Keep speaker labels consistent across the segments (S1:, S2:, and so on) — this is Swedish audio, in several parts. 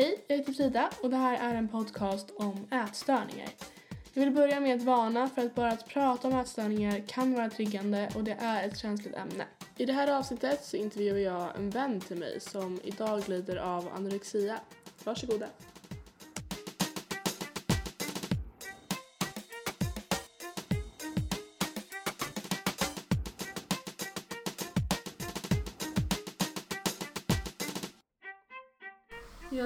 S1: Hej, jag heter Frida och det här är en podcast om ätstörningar. Jag vill börja med att varna för att bara att prata om ätstörningar kan vara triggande och det är ett känsligt ämne. I det här avsnittet så intervjuar jag en vän till mig som idag lider av anorexia. Varsågoda.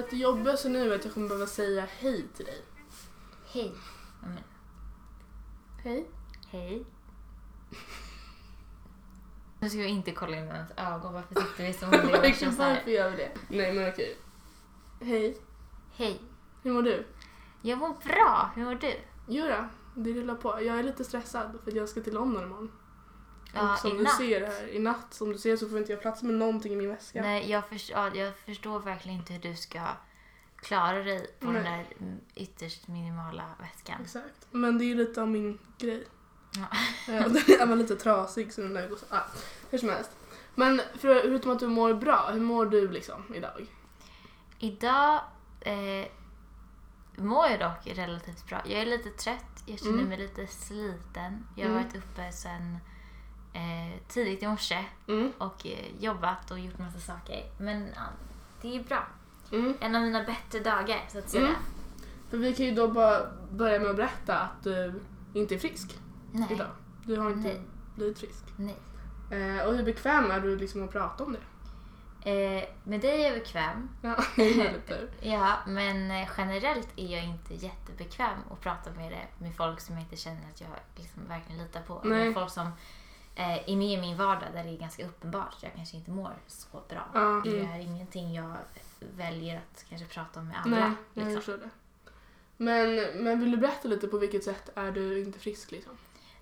S1: Är det jobbigaste nu är att jag kommer behöva säga hej till dig.
S2: Hej. Men,
S1: Hej.
S2: hej. Nu ska vi inte kolla in i ens ögon. Varför sitter vi som
S1: Verkligen, varför gör vi det? Nej men okej. Hej.
S2: Hej.
S1: Hur mår du?
S2: Jag mår bra. Hur mår du?
S1: Jo då, det rullar på. Jag är lite stressad för att jag ska till London imorgon.
S2: Ja,
S1: som du ser här, i natt som du ser så får inte jag plats med någonting i min väska.
S2: Nej, jag, först, ja, jag förstår verkligen inte hur du ska klara dig på den
S1: Nej.
S2: där mm, ytterst minimala väskan.
S1: Exakt. Men det är ju lite av min grej.
S2: Ja.
S1: Ja, den är väl lite trasig så den där går så... Ah, hur som helst. Men för, förutom att du mår bra, hur mår du liksom idag?
S2: Idag eh, mår jag dock relativt bra. Jag är lite trött. Jag känner
S1: Mm.
S2: mig lite sliten. Jag har
S1: Mm.
S2: varit uppe sen eh, tidigt i morse.
S1: Mm.
S2: och eh, jobbat och gjort massa saker. Men ja, det är bra.
S1: Mm.
S2: En av mina bättre dagar så att säga.
S1: Mm. För vi kan ju då bara börja med att berätta att du inte är frisk
S2: Nej.
S1: idag. Du har inte
S2: Nej.
S1: blivit frisk.
S2: Nej.
S1: Eh, och hur bekväm är du liksom att prata om det?
S2: Eh, med dig är jag bekväm.
S1: Ja.
S2: Ja, men eh, generellt är jag inte jättebekväm att prata med det med folk som jag inte känner att jag liksom verkligen litar på.
S1: Nej.
S2: Med folk som eh, är med i min vardag där det är ganska uppenbart att jag kanske inte mår så bra.
S1: Ja,
S2: Det
S1: mm.
S2: är ingenting jag väljer att kanske prata om med andra.
S1: Nej, jag
S2: liksom.
S1: förstår det. Men, men vill du berätta lite på vilket sätt är du inte frisk liksom?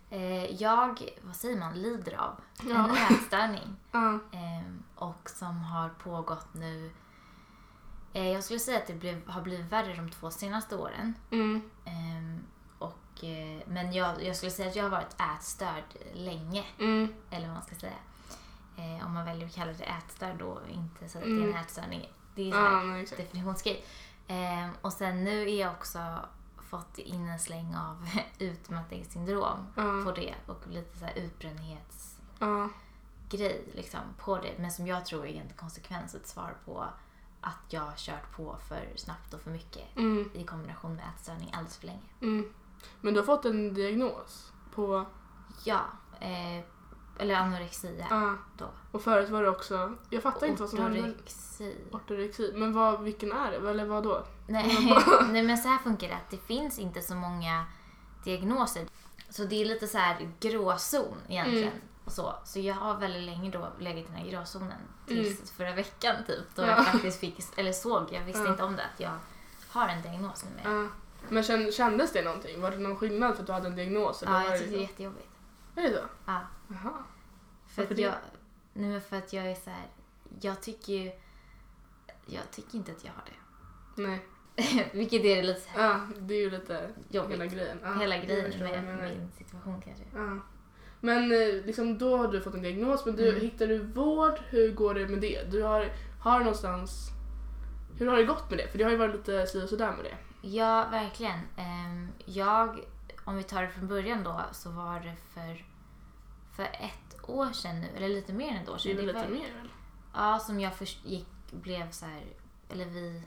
S2: Eh, jag, vad säger man, lider av
S1: Ja.
S2: en ätstörning.
S1: Ja.
S2: Ehm, och som har pågått nu. Eh, jag skulle säga att det har blivit värre de två senaste åren.
S1: Mm.
S2: Eh, men jag, jag skulle säga att jag har varit ätstörd länge.
S1: Mm.
S2: Eller vad man ska säga. Eh, om man väljer att kalla det ätstörd då inte säga att det är
S1: Mm.
S2: en ätstörning. Det är så
S1: Ja,
S2: här definitionsgrej. Ehm, och sen nu är jag också fått in en släng av utmattningssyndrom
S1: Ja.
S2: på det och lite så här utbrändhets
S1: Ja.
S2: grej liksom, på det. Men som jag tror är en konsekvens, ett svar på att jag har kört på för snabbt och för mycket
S1: Mm.
S2: i kombination med ätstörning alldeles för länge.
S1: Mm. Men du har fått en diagnos på...
S2: Ja, eh, eller anorexia
S1: Ja.
S2: då.
S1: Och förut var det också... Jag fattar inte vad som hände.
S2: Ortorexi.
S1: Ortorexi. Men vad, vilken är det? Eller vad då?
S2: Nej, nej men så här funkar det att det finns inte så många diagnoser. Så det är lite så här gråzon egentligen.
S1: Mm.
S2: Och så. så jag har väldigt länge då legat i den här gråzonen. Tills
S1: Mm.
S2: förra veckan typ. Då
S1: Ja.
S2: jag faktiskt fick, eller såg, jag visste
S1: Ja.
S2: inte om det, att jag har en diagnos nu med.
S1: Ja. Men känn, kändes det någonting? Var det någon skillnad för att du hade en diagnos? Eller
S2: Ja,
S1: var
S2: jag tyckte det är
S1: liksom-
S2: jättejobbigt.
S1: Är det så?
S2: Ja.
S1: Jaha.
S2: För
S1: Varför
S2: att
S1: det?
S2: jag, nej men för att jag är så här, jag tycker ju, jag tycker inte att jag har det.
S1: Nej.
S2: Vilket är lite så här,
S1: Ja, det är ju lite
S2: Jobbigt.
S1: hela grejen. Ja,
S2: hela grejen med
S1: menar.
S2: min situation kanske.
S1: Ja. Men eh, liksom, då har du fått en diagnos, men du,
S2: Mm.
S1: hittar du vård? Hur går det med det? Du har, har någonstans... Hur har det gått med det? För det har ju varit lite si och sådär med det.
S2: Ja, verkligen. Ehm, Jag, om vi tar det från början då, så var det för, för ett år sedan nu, eller lite mer än ett år sedan. Det
S1: lite
S2: var-
S1: mer väl?
S2: Ja, som jag först gick, blev så här, eller vi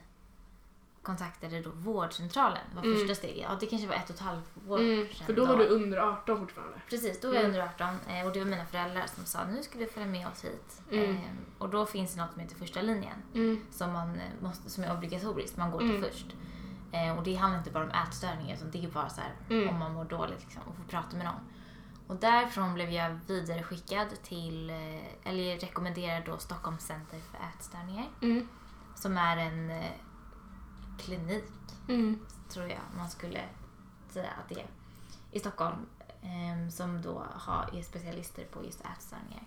S2: kontaktade då vårdcentralen, var
S1: Mm.
S2: första steget. Ja, det kanske var ett och ett halvt år
S1: Mm,
S2: sedan.
S1: för då var du under 18 fortfarande.
S2: Precis, då var jag
S1: Mm.
S2: under 18 eh, och det var mina föräldrar som sa nu ska du följa med oss hit.
S1: Mm.
S2: Eh, Och då finns det något som heter första linjen
S1: Mm.
S2: som, man eh, måste, som är obligatoriskt, man går till
S1: Mm.
S2: först. Eh, Och det handlar inte bara om ätstörningar utan det är bara så här
S1: Mm.
S2: om man mår dåligt liksom, och får prata med någon. Och därifrån blev jag vidareskickad till, eh, eller rekommenderad då Stockholms center för ätstörningar
S1: Mm.
S2: som är en eh, klinik
S1: Mm.
S2: tror jag man skulle säga att det är, i Stockholm. ehm, som då har, är specialister på just ätstörningar.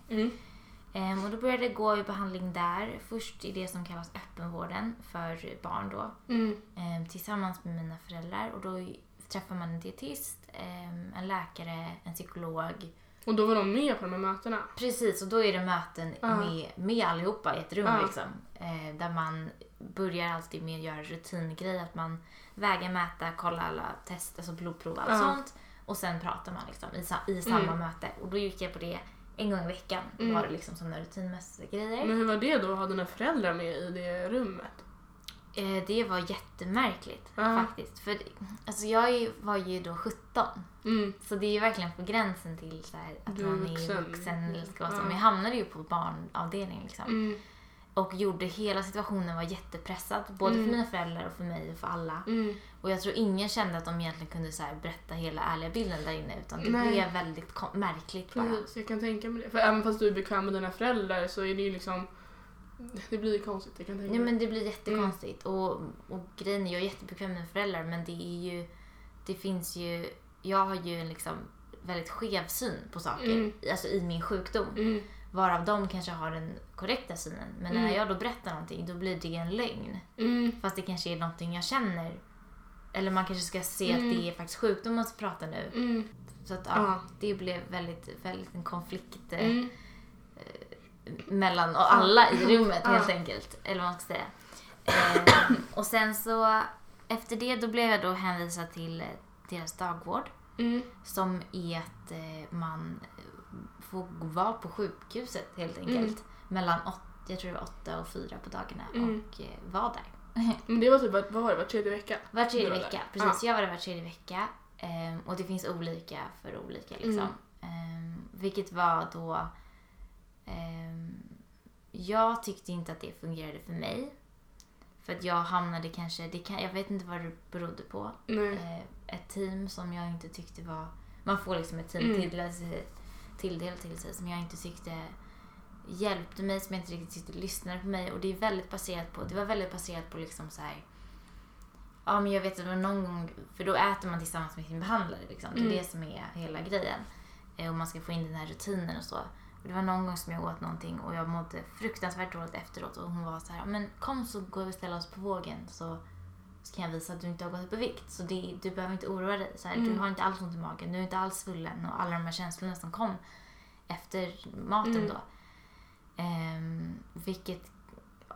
S2: Ehm, och då började jag gå i behandling där. Först i det som kallas öppenvården för barn då.
S1: Mm.
S2: ehm, tillsammans med mina föräldrar. Och då träffar man en dietist, ehm, en läkare, en psykolog.
S1: Och då var de med på de här mötena?
S2: Precis, och då är det möten
S1: Ja.
S2: med, med allihopa i ett rum
S1: Ja.
S2: liksom. Där man börjar alltid med att göra rutingrej. Att man väger, mäta, kolla alla test, alltså blodprov och allt
S1: Ja.
S2: sånt. Och sen pratar man liksom i, i samma
S1: Mm.
S2: möte. Och då gick jag på det en gång i veckan.
S1: Mm.
S2: var det liksom sådana rutinmässiga grejer.
S1: Men hur var det då att ha dina föräldrar med i det rummet?
S2: Eh, det var jättemärkligt
S1: Ja.
S2: faktiskt. För alltså jag var ju då 17.
S1: Mm.
S2: Så det är ju verkligen på gränsen till så här, att
S1: Du
S2: man är
S1: vuxen.
S2: vuxen. eller ska så. Men jag hamnade ju på barnavdelningen liksom.
S1: Mm.
S2: Och gjorde hela situationen var jättepressad. Både
S1: Mm.
S2: för mina föräldrar och för mig och för alla.
S1: Mm.
S2: Och jag tror ingen kände att de egentligen kunde så berätta hela ärliga bilden där inne. Utan det
S1: Nej.
S2: blev väldigt märkligt bara.
S1: Precis, jag kan tänka mig det. För även fast du är bekväm med dina föräldrar så är det ju liksom... Det blir konstigt, jag kan tänka
S2: Ja,
S1: mig.
S2: men det blir jättekonstigt. Och, och grejen är, jag är jättebekväm med mina föräldrar men det är ju... Det finns ju... Jag har ju en liksom väldigt skev syn på saker.
S1: Mm.
S2: Alltså i min sjukdom.
S1: Mm.
S2: Varav de kanske har den korrekta synen. Men när
S1: Mm.
S2: jag då berättar någonting då blir det en lögn.
S1: Mm.
S2: Fast det kanske är någonting jag känner. Eller man kanske ska se
S1: Mm.
S2: att det är faktiskt sjukdom man ska prata nu.
S1: Mm.
S2: Så att ja, det blev väldigt, väldigt en konflikt eh,
S1: Mm.
S2: mellan och alla i rummet helt enkelt. Eller vad man ska säga. Eh, och sen så efter det då blev jag då hänvisad till eh, deras dagvård.
S1: Mm.
S2: Som är att eh, man får vara på sjukhuset helt enkelt.
S1: Mm.
S2: Mellan åt, jag tror det var åtta och fyra på dagarna
S1: Mm.
S2: och eh, vara där.
S1: Men det var typ, vad var det, var tredje vecka?
S2: Var tredje
S1: var
S2: vecka.
S1: där.
S2: Precis, jag var där var tredje vecka. Ehm, och det finns olika för olika liksom.
S1: Mm.
S2: Ehm, vilket var då... ehm, jag tyckte inte att det fungerade för mig. För att jag hamnade kanske, det kan, jag vet inte vad det berodde på.
S1: Nej.
S2: Eh, ett team som jag inte tyckte var... Man får liksom ett team
S1: Mm.
S2: tilldelat sig- tilldelat till sig som jag inte tyckte hjälpte mig, som jag inte riktigt tyckte lyssnade på mig. Och det är väldigt baserat på, det var väldigt baserat på liksom så här. Ja men jag vet att det var någon gång, för då äter man tillsammans med sin behandlare liksom. Det är
S1: Mm.
S2: det som är hela grejen. Eh, och man ska få in den här rutinen och så. Och det var någon gång som jag åt någonting och jag mådde fruktansvärt dåligt efteråt och hon var så här, men kom så går vi och ställer oss på vågen så, så kan jag visa att du inte har gått upp i vikt. Så det, du behöver inte oroa dig. Så här, Du
S1: Mm.
S2: har inte alls ont i magen, du är inte alls svullen och alla de här känslorna som kom efter maten
S1: Mm.
S2: då. Ehm, vilket,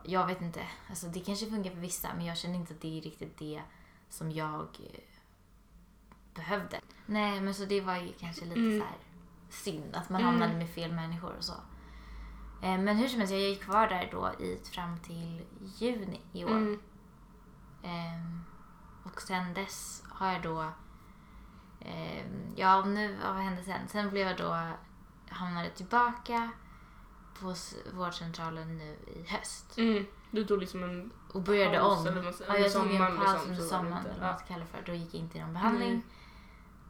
S2: jag vet inte, alltså det kanske funkar för vissa men jag känner inte att det är riktigt det som jag eh, behövde. Nej men så det var ju kanske lite
S1: Mm.
S2: så här synd att man
S1: Mm.
S2: hamnade med fel människor och så. Eh, Men hur som helst, jag gick kvar där då i, fram till juni i år.
S1: Mm.
S2: Ehm, och sen dess har jag då... ehm, ja, nu, vad hände sen? Sen blev jag då... Hamnade tillbaka på vårdcentralen nu i höst.
S1: Mm. Du tog liksom en
S2: Och började
S1: paus,
S2: om.
S1: eller säger,
S2: Ja, jag tog en paus
S1: liksom,
S2: under sommaren, eller vad man ska kalla för. Då gick jag inte i någon behandling.
S1: Mm.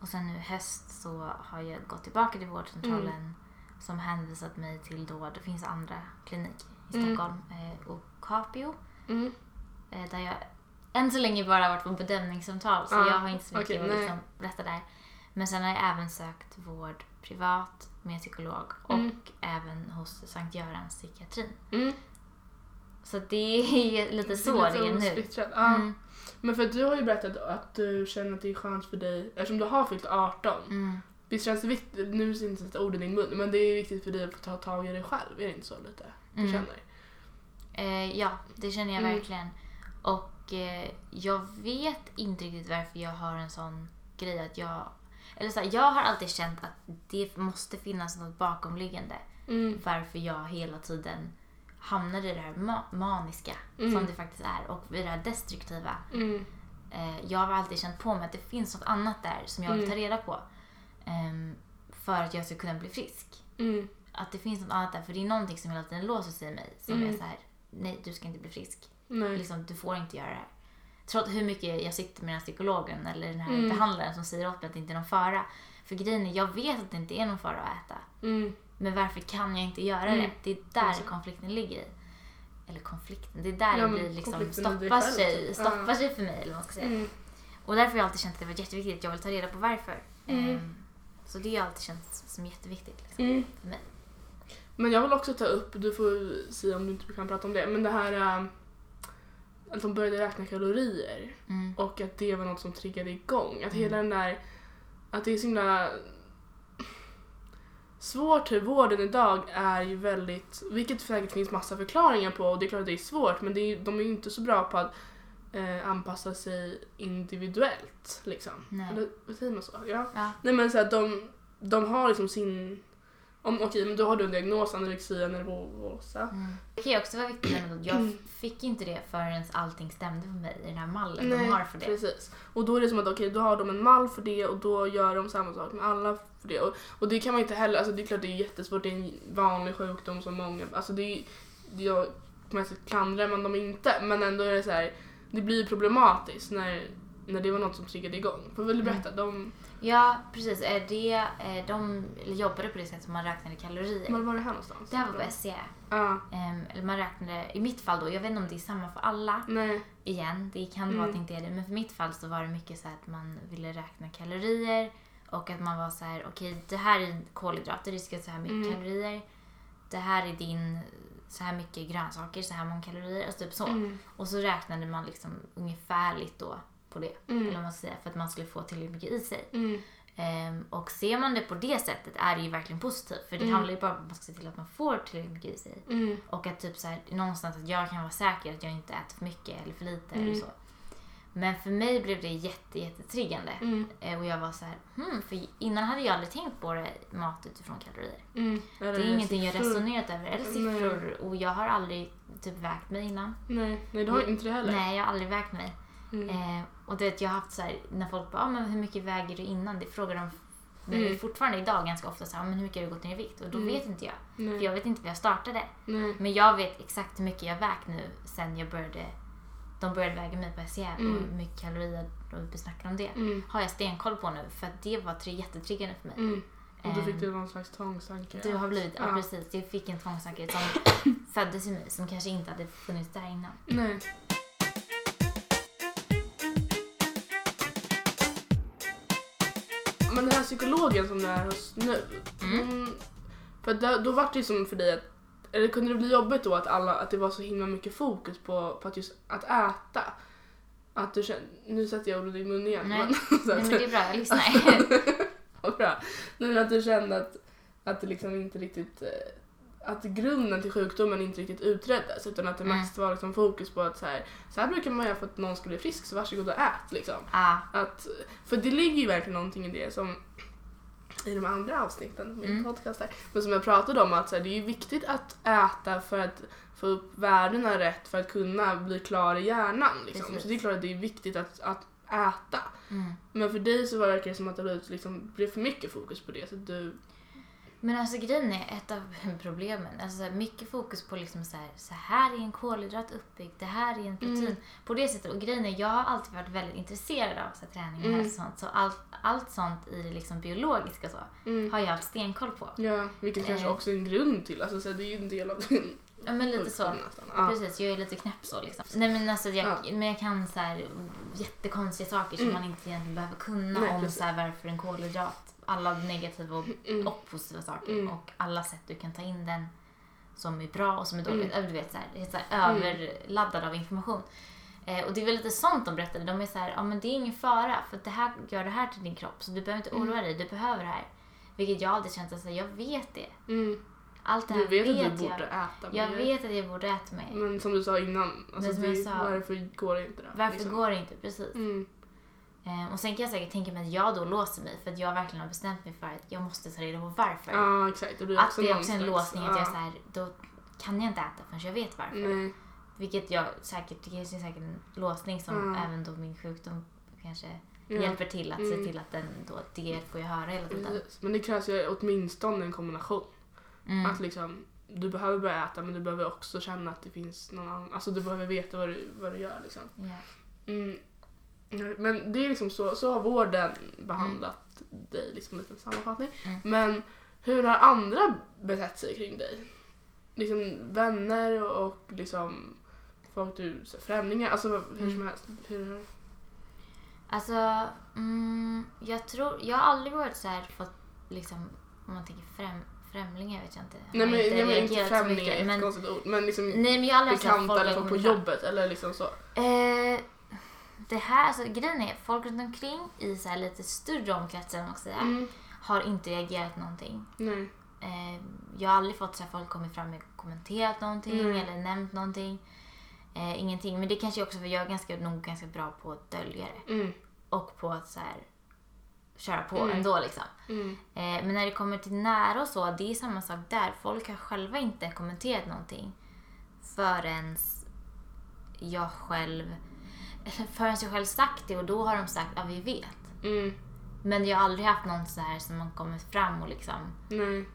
S2: Och sen nu i höst så har jag gått tillbaka till vårdcentralen
S1: Mm.
S2: som hänvisat mig till då, det finns andra kliniker i
S1: Mm.
S2: Stockholm. Eh, och Capio.
S1: Mm.
S2: Eh, där jag än så länge bara varit på bedömningssamtal så
S1: Ja,
S2: jag har inte så mycket
S1: okej,
S2: att liksom berätta där. Men sen har jag även sökt vård privat med psykolog och
S1: Mm.
S2: även hos Sankt Görans psykiatrin.
S1: Mm.
S2: Så det är lite
S1: Det är
S2: så det är nu.
S1: Ja.
S2: Mm,
S1: Men för att du har ju berättat att du känner att det är skönt för dig, eftersom du har fyllt 18.
S2: mm.
S1: Visst känns det viktigt, nu är det inte ord i din mun, men det är viktigt för dig att få ta tag i dig själv, är det inte så lite? Du
S2: Mm.
S1: känner?
S2: Eh, ja, det känner jag
S1: Mm.
S2: verkligen. Och jag vet inte riktigt varför jag har en sån grej att jag... Eller så här, jag har alltid känt att det måste finnas något bakomliggande.
S1: Mm.
S2: Varför jag hela tiden hamnar i det här ma- maniska
S1: Mm.
S2: som det faktiskt är och i det här destruktiva.
S1: Mm.
S2: Eh, jag har alltid känt på mig att det finns något annat där som jag vill
S1: Mm.
S2: ta reda på. Ehm, för att jag ska kunna bli frisk.
S1: Mm.
S2: Att det finns något annat där, för det är någonting som hela tiden låser sig i mig. Som
S1: Mm.
S2: är så här: nej du ska inte bli frisk.
S1: Nej.
S2: Liksom, du får inte göra det här. Trots hur mycket jag sitter med den här psykologen eller den här
S1: Mm.
S2: behandlaren som säger åt mig att det inte är någon fara. För grejen är, jag vet att det inte är någon fara att äta.
S1: Mm.
S2: Men varför kan jag inte göra
S1: Mm.
S2: det? Det är där
S1: Exakt.
S2: konflikten ligger i. Eller konflikten, det är där
S1: Ja,
S2: det blir liksom stoppar sig,
S1: typ.
S2: stoppar sig för mig eller vad man ska säga.
S1: Mm.
S2: Och därför har jag alltid känt att det var jätteviktigt. Jag vill ta reda på varför.
S1: Mm.
S2: Ehm, så det har alltid känts som jätteviktigt liksom,
S1: Mm.
S2: för mig.
S1: Men jag vill också ta upp, du får säga om du inte kan prata om det, men det här äh, att de började räkna kalorier
S2: Mm.
S1: och att det var något som triggade igång. Att
S2: Mm.
S1: hela den där, att det är så himla svårt hur vården idag är ju väldigt, vilket säkert finns massa förklaringar på och det är klart att det är svårt men det är, de är ju inte så bra på att eh, anpassa sig individuellt liksom.
S2: Nej.
S1: Eller vad säger man så? Ja.
S2: Ja.
S1: Nej men så att de, de har liksom sin, om okej men då har du en diagnos anorexia nervosa.
S2: Mm. Det kan ju också vara viktigt att jag fick inte det förrän allting stämde för mig i den här mallen de har för det.
S1: precis. Och då är det som att okej, då har de en mall för det och då gör de samma sak med alla för det. Och, och det kan man inte heller, alltså det är klart det är jättesvårt, det är en vanlig sjukdom som många, alltså det är jag på något sätt klandrar man dem inte men ändå är det så här, det blir problematiskt när, när det var något som triggade igång. Får väl berätta, de,
S2: Ja, precis. Det, eh, de jobbade på det sättet som man räknade kalorier.
S1: var var det här någonstans?
S2: Det här var på SCA.
S1: Ja,
S2: Ehm, eller man räknade, i mitt fall då, jag vet inte om det är samma för alla
S1: nej.
S2: igen, det kan
S1: Mm.
S2: vara att det inte är det, men för mitt fall så var det mycket så att man ville räkna kalorier och att man var så här, okej det här är kolhydrater, det ska så här mycket
S1: Mm.
S2: kalorier. Det här är din, så här mycket grönsaker, så här många kalorier, alltså typ så.
S1: Mm.
S2: Och så räknade man liksom ungefärligt då på det,
S1: Mm.
S2: eller man ska säga, för att man skulle få tillräckligt mycket i sig.
S1: Mm.
S2: Ehm, och ser man det på det sättet är det ju verkligen positivt. För det
S1: Mm.
S2: handlar ju bara om att man ska se till att man får tillräckligt mycket i sig.
S1: Mm.
S2: Och att typ så här, någonstans att jag kan vara säker att jag inte äter för mycket eller för lite
S1: Mm.
S2: eller så. Men för mig blev det jätte, jättetriggande.
S1: Mm.
S2: Eh, Och jag var så här, hmm, för innan hade jag aldrig tänkt på det, mat utifrån kalorier.
S1: Mm.
S2: Det är ingenting jag
S1: siffror?
S2: resonerat över. Eller siffror. Och jag har aldrig typ vägt mig innan.
S1: Nej, nej du har inte det heller.
S2: Nej, jag har aldrig vägt mig.
S1: Mm.
S2: Eh, och det, jag har haft så här, när folk bara, ah, men hur mycket väger du innan? Det frågar de
S1: Mm.
S2: fortfarande idag ganska ofta, så här, "Ah, men hur mycket har du gått ner i vikt? Och då
S1: Mm.
S2: vet inte jag. För
S1: Nej.
S2: jag vet inte vad jag startade.
S1: Nej.
S2: Men jag vet exakt hur mycket jag vägt nu sen jag började, de började väga mig på SCA och
S1: Mm.
S2: hur mycket kalorier och vi snackar om det.
S1: Mm.
S2: Har jag stenkoll på nu för att det var jättetriggande för mig.
S1: Mm. Och då fick
S2: Ehm,
S1: du någon slags tvångstanke.
S2: Du har blivit, ja.
S1: Ja.
S2: precis, jag fick en tvångstanke som föddes i mig som kanske inte hade funnits där innan.
S1: Nej. Psykologen som du är hos nu.
S2: Mm.
S1: hon- för då, då var det ju som för dig att, eller kunde det bli jobbigt då att, alla, att det var så himla mycket fokus på, på att just att äta? Att du kände, nu sätter jag ordet i munnen igen.
S2: Nej.
S1: Men, så
S2: Nej men det är bra, jag lyssnar.
S1: Vad bra. Men att du kände att, att det liksom inte riktigt eh, att grunden till sjukdomen inte riktigt utreddes utan att det
S2: Mm.
S1: mest var liksom fokus på att så här, så här brukar man göra för att någon ska bli frisk så varsågod och ät liksom.
S2: ja,
S1: Att, för det ligger ju verkligen någonting i det som i de andra avsnitten av min
S2: Mm.
S1: podcast här, men som jag pratade om att så här, det är ju viktigt att äta för att få upp värdena rätt för att kunna bli klar i hjärnan. Liksom.
S2: Precis.
S1: Så det är klart att det är viktigt att, att äta.
S2: mm.
S1: Men för dig så verkar det som att det blev, liksom, blev för mycket fokus på det. Så att du,
S2: Men alltså grejen är ett av problemen. Alltså här, mycket fokus på liksom så här, så här är en kolhydrat uppbyggd, det här är en protein.
S1: Mm.
S2: På det sättet. Och grejen är, jag har alltid varit väldigt intresserad av så här, träning och
S1: Mm.
S2: hälsa sånt. Så allt, allt sånt i det liksom biologiska så
S1: mm,
S2: har jag haft stenkoll på.
S1: ja, vilket kanske
S2: Eh.
S1: också är en grund till, alltså så här, det är ju en del av din
S2: Ja men lite så.
S1: Ja.
S2: Precis, jag är lite knäpp så liksom. Nej men alltså jag,
S1: Ja.
S2: men jag kan så här jättekonstiga saker som
S1: Mm.
S2: man inte egentligen behöver kunna
S1: Nej,
S2: om
S1: precis.
S2: så varför en kolhydrat, alla negativa och,
S1: Mm.
S2: och positiva saker
S1: Mm.
S2: och alla sätt du kan ta in den som är bra och som är dåligt.
S1: Mm.
S2: Du vet så här, så här överladdad av information. Eh, och det är väl lite sånt de berättade. De är så här, ja men det är ingen fara för det här gör det här till din kropp så du behöver inte
S1: Mm.
S2: oroa dig, du behöver det här. Vilket jag alltid känt att jag vet det.
S1: Mm.
S2: Allt det här
S1: Du vet,
S2: vet,
S1: att du
S2: jag.
S1: borde äta. men
S2: Jag vet att jag borde äta mig.
S1: Men som du sa innan, alltså det,
S2: sa-
S1: varför går det inte då?
S2: Varför
S1: liksom?
S2: går det inte? Precis.
S1: Mm.
S2: Eh, och sen kan jag säkert tänka mig att jag då låser mig för att jag verkligen har bestämt mig för att jag måste ta reda på varför.
S1: Ja, exakt. Och du
S2: att det är också en
S1: slags-
S2: låsning att jag
S1: ja.
S2: så här, då kan jag inte äta förrän jag vet varför.
S1: Nej.
S2: Vilket jag säkert, det är säkert en låsning som
S1: Mm.
S2: även då min sjukdom kanske
S1: Ja.
S2: hjälper till att se
S1: Mm.
S2: till att den då, det får jag höra hela tiden.
S1: Men det krävs ju åtminstone en kombination.
S2: Mm.
S1: Att liksom, du behöver börja äta men du behöver också känna att det finns någon annan, alltså du behöver veta vad du, vad du gör liksom.
S2: Ja.
S1: Mm. Men det är liksom så, så har vården behandlat dig, liksom en liten sammanfattning.
S2: Mm.
S1: Men hur har andra betett sig kring dig? Liksom vänner och liksom folk du, så främlingar, alltså hur
S2: Mm.
S1: som helst. Hur,
S2: Alltså, mm, jag tror, jag har aldrig varit så här fått liksom, om man tänker främ, främlingar vet jag inte. Jag
S1: nej
S2: har
S1: men, inte
S2: reagerat så
S1: främlingar är
S2: mycket,
S1: ett
S2: men,
S1: konstigt ord, men liksom
S2: Nej men jag har aldrig
S1: bekanta eller
S2: jag
S1: folk på jobbet eller liksom så.
S2: Eh, det här, alltså grejen är, folk runt omkring i så här lite större omkretsar,
S1: Mm.
S2: har inte reagerat någonting.
S1: Nej.
S2: Eh, jag har aldrig fått så här, folk kommit fram och kommenterat någonting
S1: Mm.
S2: eller nämnt någonting. Eh, ingenting. Men det kanske också för jag är ganska, nog ganska bra på att dölja det.
S1: Mm.
S2: Och på att så här, köra på
S1: Mm.
S2: ändå liksom.
S1: Mm.
S2: Eh, men när det kommer till nära och så, det är samma sak där. Folk har själva inte kommenterat någonting förrän jag själv förrän jag själv sagt det och då har de sagt att ja, vi vet.
S1: Mm.
S2: Men jag har aldrig haft någon så här som har kommit fram och liksom
S1: Nej.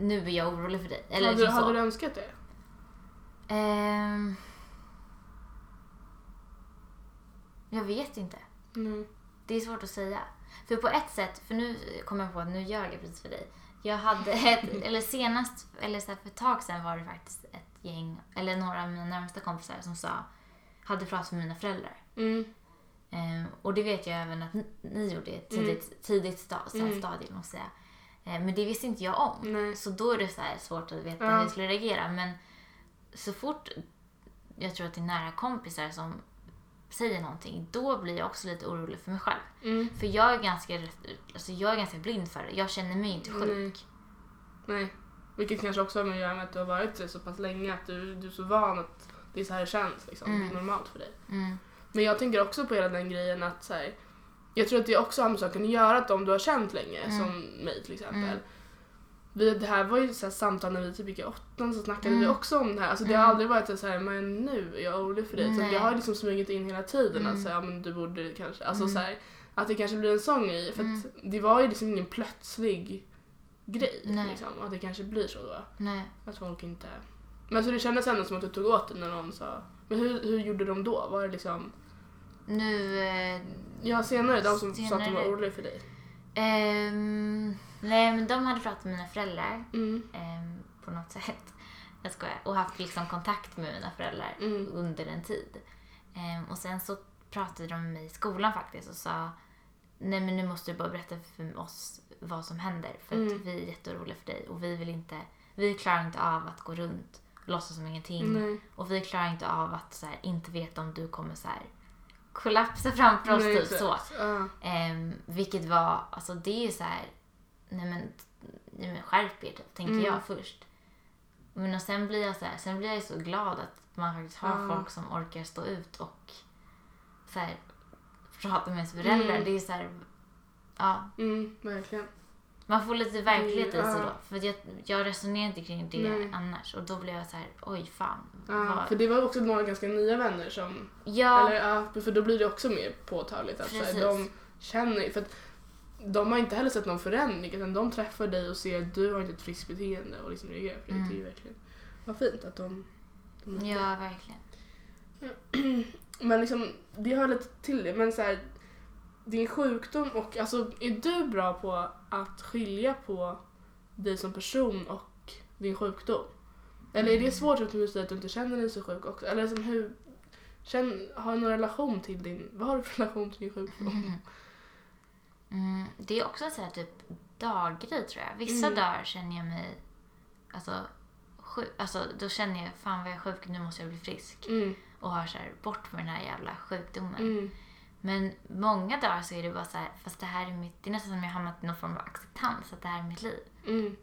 S2: nu är jag orolig för dig. Eller
S1: hade,
S2: liksom så.
S1: hade du önskat det?
S2: Ehm, jag vet inte.
S1: Nej.
S2: Det är svårt att säga. För på ett sätt, för nu kommer jag på att nu ljög jag precis för dig. Jag hade ett, eller senast, eller så för ett tag sedan var det faktiskt ett gäng, eller några av mina närmsta kompisar som sa, hade pratat med mina föräldrar.
S1: Mm.
S2: Ehm, och det vet jag även att ni, ni gjorde i ett tidigt, tidigt sta, så här
S1: Mm.
S2: stadie, måste jag säga. Ehm, men det visste inte jag om.
S1: Nej.
S2: Så då är det så svårt att veta
S1: Ja.
S2: hur jag skulle reagera. Men så fort jag tror att det är nära kompisar som säger någonting, då blir jag också lite orolig för mig själv.
S1: Mm.
S2: För jag är ganska, alltså jag är ganska blind för det. Jag känner mig inte sjuk.
S1: Nej. Vilket kanske också har med att göra med att du har varit det så pass länge att du, du är så van att det är så här det känns. Liksom.
S2: Mm.
S1: Det är normalt för dig.
S2: Mm.
S1: Men jag tänker också på hela den grejen att så här, jag tror att det också har med saken att göra att om du har känt länge,
S2: Mm.
S1: som mig till exempel.
S2: Mm.
S1: Vi, det här var ju så här samtal när vi typ gick i åttan så snackade
S2: Mm.
S1: vi också om det här. Alltså det har
S2: Mm.
S1: aldrig varit så här, men nu är jag orolig för dig. Så det har liksom smugit in hela tiden
S2: Mm.
S1: att säga, ja, men du borde kanske, alltså
S2: Mm.
S1: så här, att det kanske blir en sån grej. För det var ju liksom ingen plötslig grej.
S2: Nej.
S1: Liksom, att det kanske blir så då.
S2: Nej.
S1: Att folk inte... Men så det kändes ändå som att du tog åt dig när någon sa... Men hur, hur gjorde de då? Var det liksom...
S2: Nu... Eh,
S1: Ja, senare, de som sa att de var
S2: Senare.
S1: oroliga för dig.
S2: ehm, nej, men de hade pratat med mina föräldrar
S1: Mm.
S2: ehm, på något sätt. Jag skojar. Och haft liksom kontakt med mina föräldrar
S1: Mm.
S2: under en tid. Ehm, och sen så pratade de med mig i skolan faktiskt och sa Nej men nu måste du bara berätta för oss vad som händer för att
S1: Mm.
S2: vi är jätteoroliga för dig och vi vill inte, vi klarar inte av att gå runt låtsas som ingenting.
S1: Nej.
S2: Och vi klarar inte av att så här, inte veta om du kommer så här, kollapsa framför oss.
S1: Nej,
S2: typ, så.
S1: Ja.
S2: Ehm, vilket var, alltså det är så här, nej men, nej men skärp er typ, tänker
S1: Mm.
S2: jag först. Men och sen blir jag så här, sen blir jag så glad att man faktiskt har
S1: Ja.
S2: folk som orkar stå ut och så här, prata med ens föräldrar.
S1: Mm.
S2: Det är så här, ja,
S1: Mm, verkligen.
S2: Man får lite verklighet i sig
S1: Ja.
S2: då. För jag, jag resonerar inte kring det
S1: Nej.
S2: annars och då blir jag så här, oj fan.
S1: Ja,
S2: vad-
S1: för det var också några ganska nya vänner som...
S2: ja,
S1: Eller ja, för då blir det också mer påtagligt. Att, så här,
S2: Precis.
S1: de känner... För att de har inte heller sett någon förändring utan de träffar dig och ser att du har inte ett friskt beteende och liksom reagerar på det.
S2: Mm.
S1: Det är ju verkligen... Vad fint att de... de
S2: ja verkligen.
S1: Men liksom, det hör lite till det. Men så här, din sjukdom och alltså är du bra på att skilja på dig som person och din sjukdom? Eller är det svårt att du säger att du inte känner dig så sjuk också? Eller liksom hur, känn, har du någon relation till din, vad har du för relation till din sjukdom?
S2: Mm, det är också så här typ daggrej tror jag. Vissa
S1: Mm.
S2: dagar känner jag mig alltså, sjuk. Alltså, då känner jag fan vad jag är sjuk, nu måste jag bli frisk.
S1: Mm,
S2: Och har så här, bort med den här jävla sjukdomen. Men många dagar så är det bara så här, fast det här är mitt, det är nästan som jag har hamnat i någon form av acceptans att det här är mitt liv.
S1: mm,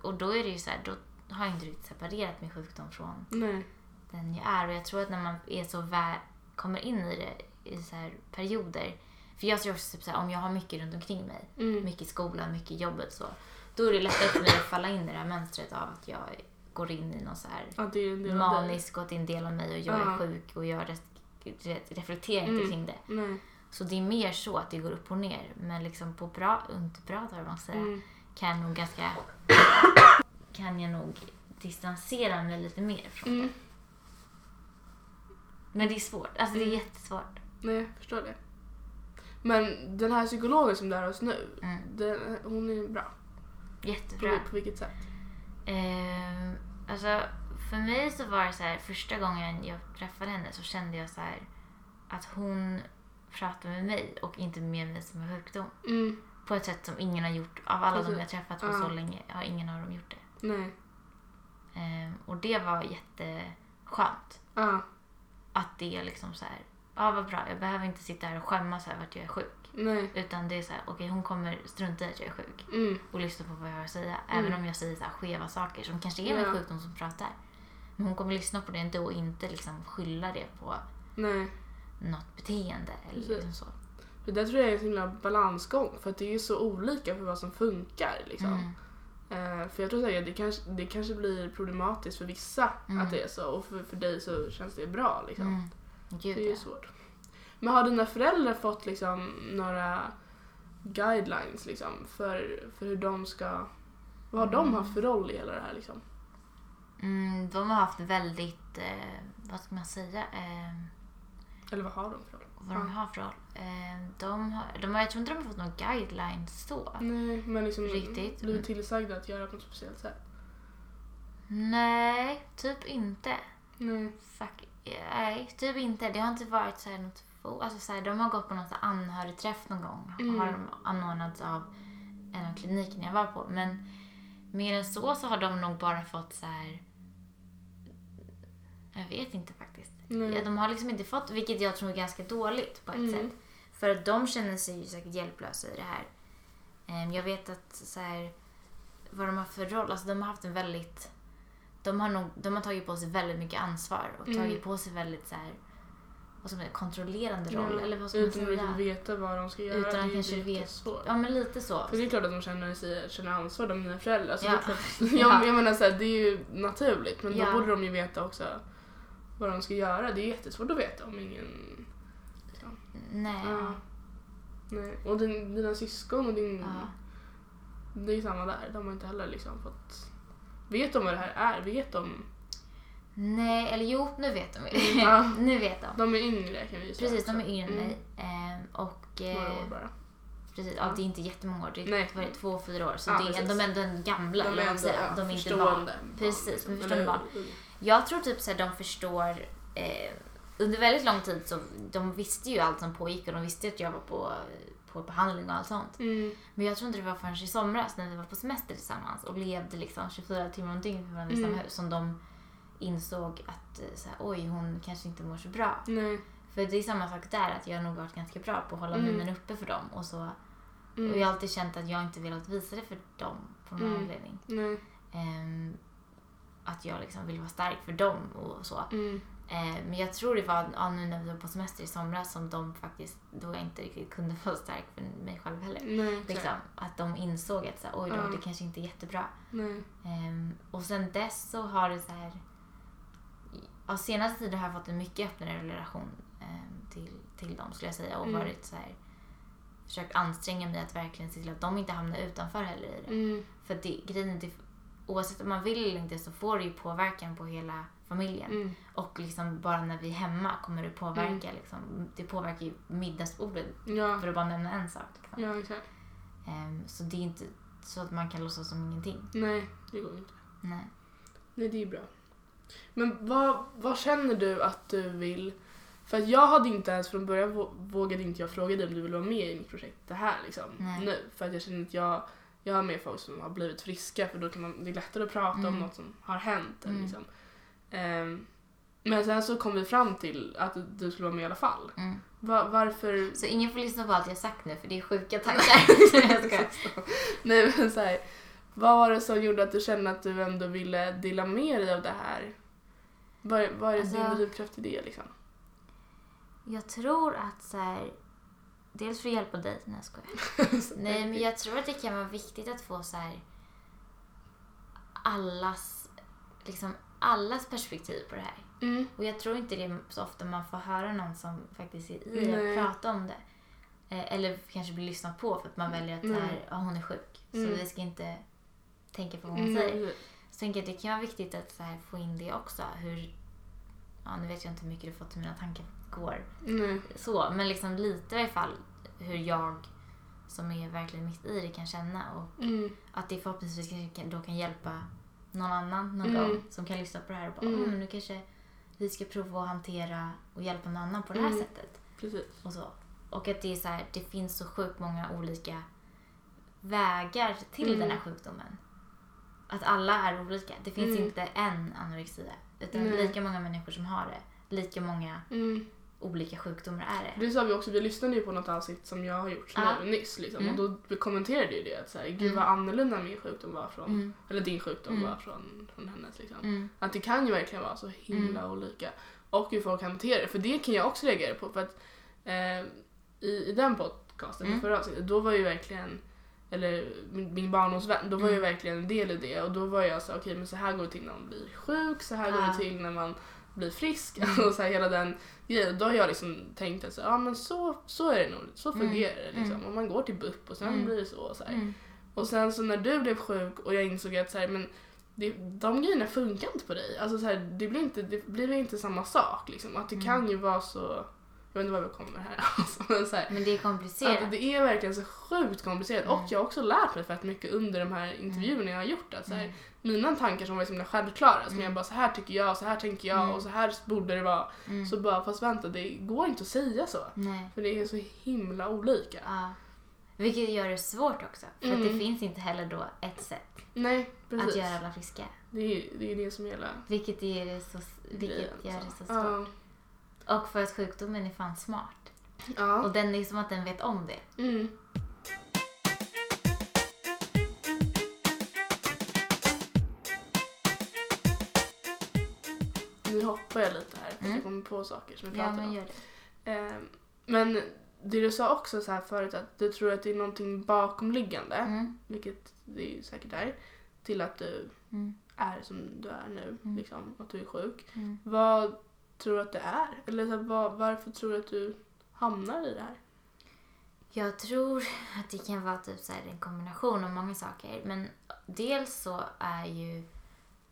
S2: Och då är det ju så här, då har jag inte riktigt separerat min sjukdom från
S1: nej,
S2: den jag är. Och jag tror att när man är så väl, kommer in i det i så här perioder. För jag tror också typ så här, om jag har mycket runt omkring mig,
S1: mm,
S2: mycket i skolan, mycket i jobbet så. Då är det lättare för mig att falla in i det här mönstret av att jag går in i någon så här
S1: dig.
S2: manisk och att det är en del av mig och jag
S1: Ja.
S2: är sjuk och jag reflekterar inte
S1: Mm.
S2: kring det.
S1: Nej,
S2: Så det är mer så att det går upp och ner. Men liksom på bra, under bra dagar man säga,
S1: mm,
S2: kan jag nog ganska kan jag nog distansera mig lite mer från
S1: mm,
S2: det. Men det är svårt. Alltså det är
S1: Mm.
S2: jättesvårt.
S1: nej, jag förstår det. Men den här psykologen som du är hos nu,
S2: Mm.
S1: den, hon är bra. På,
S2: Jättebra.
S1: på vilket sätt?
S2: Ehm, alltså, för mig så var det så här, första gången jag träffade henne så kände jag så här att hon pratade med mig och inte med mig som en sjukdom.
S1: Mm,
S2: På ett sätt som ingen har gjort. Av alla de
S1: Precis.
S2: jag träffat på
S1: Ja.
S2: så länge har ingen av dem gjort det.
S1: nej,
S2: Ehm, och det var jätteskönt.
S1: ja,
S2: Att det liksom så här, ja vad bra, jag behöver inte sitta här och skämmas över att jag är sjuk.
S1: Nej.
S2: Utan det är så här, okej hon kommer strunta i att jag är sjuk
S1: Mm.
S2: och lyssna på vad jag har att säga. Även
S1: Mm.
S2: om jag säger så skeva saker som kanske är min
S1: Ja.
S2: sjukdom som pratar. Men hon kommer lyssna på det ändå och inte liksom skylla det på
S1: Nej.
S2: något beteende. Eller
S1: Precis.
S2: liksom så.
S1: Det där tror jag är en himla balansgång för att det är ju så olika för vad som funkar. Liksom.
S2: Mm.
S1: Eh, för jag tror säkert det kanske, det kanske blir problematiskt för vissa
S2: Mm.
S1: att det är så och för, för dig så känns det bra. Liksom.
S2: Mm. Gud
S1: Det är ju
S2: ja.
S1: svårt. Men har dina föräldrar fått liksom några guidelines liksom för, för hur de ska... Vad har de
S2: Mm.
S1: haft för roll i hela det här liksom?
S2: Mm, de har haft väldigt, eh, vad ska man säga, eh,
S1: Eller vad har de för roll?
S2: vad de har för roll. Eh, de har, de har, jag tror inte de har fått några guidelines så.
S1: Nej, men liksom
S2: Riktigt.
S1: blivit tillsagda att göra på ett speciellt sätt.
S2: Nej, typ inte.
S1: Nej.
S2: Fuck, nej, typ inte. Det har inte varit så här något alltså så här, De har gått på någon anhörigträff någon gång.
S1: Mm.
S2: Har de anordnats av en av klinikerna jag var på. Men mer än så så har de nog bara fått så här. Jag vet inte faktiskt.
S1: Nej.
S2: Ja, de har liksom inte fått, vilket jag tror är ganska dåligt på ett
S1: Mm.
S2: sätt. För att de känner sig ju säkert hjälplösa i det här. Ehm, Jag vet att så här, vad de har för roll, alltså de har haft en väldigt, de har, nog, de har tagit på sig väldigt mycket ansvar och
S1: Mm.
S2: tagit på sig väldigt så här, vad ska man kontrollerande roll.
S1: Ja,
S2: eller vad ska
S1: Utan att riktigt veta vad de ska göra.
S2: Utan att kanske vet.
S1: jättesvårt.
S2: Ja men lite så.
S1: För det är klart att de känner, sig, känner ansvar, de mina föräldrar. Så
S2: Ja.
S1: det är klart,
S2: Ja.
S1: jag, jag menar så här, det är ju naturligt men
S2: Ja.
S1: då borde de ju veta också vad de ska göra. Det är jättesvårt att veta om ingen...
S2: Nej.
S1: Ja. Nej. Och din, dina syskon och din...
S2: Ja.
S1: Det är ju samma där. De har inte heller liksom fått... Vet de vad det här är? Vet de?
S2: Nej, eller jo, nu vet de.
S1: Mm, Ja.
S2: nu vet de.
S1: De är yngre kan vi ju säga
S2: Precis, de är yngre än
S1: Mm.
S2: mig. Ehm, och... eh,
S1: Några år bara.
S2: Precis, ja. Det är inte jättemånga år. Det är
S1: Nej.
S2: vad är det, två fyra år. Så
S1: Ja,
S2: det är,
S1: precis.
S2: de är ändå en gamla.
S1: De är ändå ja,
S2: de är inte
S1: förstående
S2: barn. Precis,
S1: liksom.
S2: de förstående
S1: Eller
S2: barn. Jag tror typ så här, de förstår... Eh, under väldigt lång tid så de visste ju allt som pågick och de visste att jag var på, på behandling och allt sånt.
S1: Mm.
S2: Men jag tror inte det var förrän i somras när vi var på semester tillsammans och levde liksom 24 timmar om dygnet med varandra i
S1: Mm.
S2: samma hus som de insåg att eh, så här, oj, hon kanske inte mår så bra.
S1: Nej.
S2: För det är samma sak där, att jag har nog varit ganska bra på att hålla
S1: Mm.
S2: minen uppe för dem. Och, så,
S1: Mm.
S2: och jag har alltid känt att jag inte velat visa det för dem på någon
S1: Mm.
S2: anledning.
S1: Nej.
S2: Att jag liksom vill vara stark för dem och så.
S1: Mm.
S2: Ehm, men jag tror det var ja, nu när vi var på semester i somras som de faktiskt, då jag inte riktigt kunde vara stark för mig själv heller.
S1: Nej.
S2: Liksom, att de insåg att så här, oj då,
S1: Ja.
S2: det kanske inte är jättebra. Ehm, och sen dess så har det så här... Ja, senaste tiden har jag fått en mycket öppnare relation ehm, till, till dem skulle jag säga. Och
S1: Mm.
S2: varit så här, försökt anstränga mig att verkligen se till att de inte hamnar utanför heller i det.
S1: Mm.
S2: För det, grejen är, oavsett om man vill eller inte så får det ju påverkan på hela familjen.
S1: Mm.
S2: Och liksom bara när vi är hemma kommer det påverka. Liksom, det påverkar ju middagsbordet
S1: Ja.
S2: för att bara nämna en sak. Liksom.
S1: Ja, exakt.
S2: Ehm, så det är inte så att man kan låtsas som ingenting.
S1: Nej, det går inte.
S2: Nej.
S1: Nej, det är bra. Men vad, vad känner du att du vill... För att jag hade inte ens från början vå- vågade inte jag fråga dig om du vill vara med i mitt projekt det här liksom.
S2: Nej.
S1: Nu. För att jag känner att jag, jag har med folk som har blivit friska för då kan man, det är lättare att prata om
S2: Mm.
S1: något som har hänt. än
S2: Mm.
S1: Liksom. Ehm, men sen så kom vi fram till att du skulle vara med i alla fall.
S2: Mm.
S1: Va, varför...
S2: Så ingen får lyssna på allt jag sagt nu för det är sjuka tankar.
S1: Nej men så här, vad var det som gjorde att du kände att du ändå ville dela med dig av det här? Vad, vad är det
S2: Alltså-
S1: din drivkraft i det liksom?
S2: Jag tror att så här, Dels för att hjälpa dig. Nej jag skojar. Nej men jag tror att det kan vara viktigt att få så här allas, liksom allas perspektiv på det här.
S1: Mm.
S2: Och jag tror inte det är så ofta man får höra någon som faktiskt är i
S1: Nej.
S2: att prata om det. Eh, eller kanske bli lyssnad på för att man väljer att så här, ja, hon är sjuk. Så
S1: Mm.
S2: vi ska inte tänka på vad hon
S1: Mm.
S2: säger. Så tänker jag att det kan vara viktigt att så här, få in det också. Hur, ja, nu vet jag inte hur mycket du fått till mina tankar går. Så, men liksom lite i alla fall hur jag som är verkligen mitt i det kan känna. Och
S1: Mm.
S2: att det förhoppningsvis kanske då kan hjälpa någon annan någon
S1: Mm.
S2: gång som kan lyssna på det här och bara,
S1: Mm.
S2: mm. men nu kanske vi ska prova att hantera och hjälpa någon annan på det här
S1: Mm.
S2: sättet.
S1: Precis.
S2: Och, så. och att det är så här, det finns så sjukt många olika vägar till
S1: Mm.
S2: den här sjukdomen. Att alla är olika. Det finns
S1: Mm.
S2: inte en anorexia. Utan lika många människor som har det. Lika många
S1: Mm.
S2: Olika sjukdomar är det.
S1: Det sa vi också, vi lyssnade ju på något avsnitt som jag har gjort
S2: Ja.
S1: nu nyss liksom,
S2: Mm.
S1: och då kommenterade ju det att så här, gud
S2: Mm.
S1: vad annorlunda min sjukdom var från,
S2: Mm.
S1: eller din sjukdom
S2: Mm.
S1: var från, från hennes liksom.
S2: Mm.
S1: Att det kan ju verkligen vara så himla olika. Och hur folk hanterar det. För det kan jag också reagera på. För att eh, i, i den podcasten,
S2: Mm.
S1: förra avsnittet, då var ju verkligen eller min, min barndomsvän, då var ju
S2: Mm.
S1: verkligen en del i det och då var jag så okej men så här går det till när man blir sjuk, så här går
S2: Ja.
S1: det till när man blir frisk.
S2: Mm.
S1: Alltså så här, hela den Då har jag liksom tänkt att så, ja men så, så är det nog, så
S2: Mm.
S1: fungerar det liksom.
S2: Mm.
S1: Och man går till BUP och sen
S2: Mm.
S1: blir det så. så.
S2: Mm.
S1: Och sen så när du blev sjuk och jag insåg att så här, men det, de grejerna funkar inte på dig. Alltså så här, det, blir inte, det blir inte samma sak. Liksom. Att det
S2: Mm.
S1: kan ju vara så... Jag vet inte vad vi kommer här. Alltså, men så här,
S2: Men det är komplicerat.
S1: att det är verkligen så sjukt komplicerat.
S2: Mm.
S1: Och jag har också lärt mig fett mycket under de här intervjuerna jag har gjort. Att så här,
S2: Mm.
S1: Mina tankar som var så himla självklara, som
S2: Mm.
S1: jag bara så här tycker jag, så här tänker jag
S2: Mm.
S1: och så här borde det vara.
S2: Mm.
S1: Så bara, fast vänta, det går inte att säga så.
S2: Nej.
S1: För det är så himla olika.
S2: Ja. Vilket gör det svårt också. För att
S1: Mm.
S2: det finns inte heller då ett sätt
S1: Nej, precis.
S2: att göra alla friska.
S1: Det är det, är det som är hela
S2: Vilket, är det så, vilket gör det så
S1: Ja.
S2: Och för att sjukdomen är fan smart.
S1: Ja.
S2: Och den är som att den vet om det.
S1: Mm. Nu hoppar jag lite här för
S2: Mm.
S1: jag kommer på saker som vi
S2: Ja,
S1: pratar om.
S2: gör det.
S1: Eh, men det du sa också så här förut att du tror att det är någonting bakomliggande,
S2: Mm.
S1: vilket det ju säkert är, till att du
S2: Mm.
S1: är som du är nu,
S2: Mm.
S1: liksom, att du är sjuk.
S2: Mm.
S1: Vad tror du att det är? Eller så här, vad, varför tror du att du hamnar i det här?
S2: Jag tror att det kan vara typ så här en kombination av många saker. Men dels så är ju...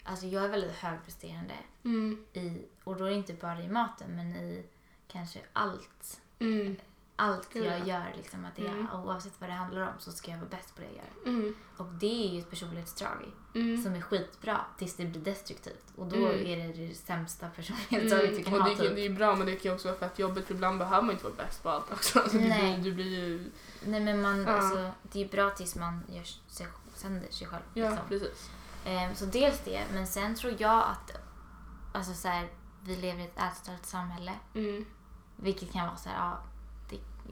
S2: Alltså jag är väldigt högpresterande.
S1: Mm.
S2: I, och då är det inte bara i maten, men i kanske allt.
S1: Mm.
S2: Allt jag
S1: ja.
S2: gör, liksom, att det,
S1: Mm.
S2: oavsett vad det handlar om så ska jag vara bäst på det jag gör.
S1: Mm.
S2: Och det är ju ett personlighetsdrag
S1: Mm.
S2: som är skitbra tills det blir destruktivt. Och då
S1: Mm.
S2: är det det sämsta personlighetsdraget du kan
S1: och
S2: ha.
S1: det,
S2: Typ.
S1: det är bra men det kan ju också vara fett jobbigt ibland behöver man inte vara bäst på allt också. Alltså, du,
S2: Nej.
S1: blir, du blir ju...
S2: Nej men man,
S1: Ja.
S2: alltså, det är bra tills man gör sig, sönder sig själv.
S1: Ja,
S2: liksom.
S1: precis.
S2: Ehm, så dels det, men sen tror jag att alltså, så här, vi lever i ett ätstört samhälle.
S1: Mm.
S2: Vilket kan vara så här, ja,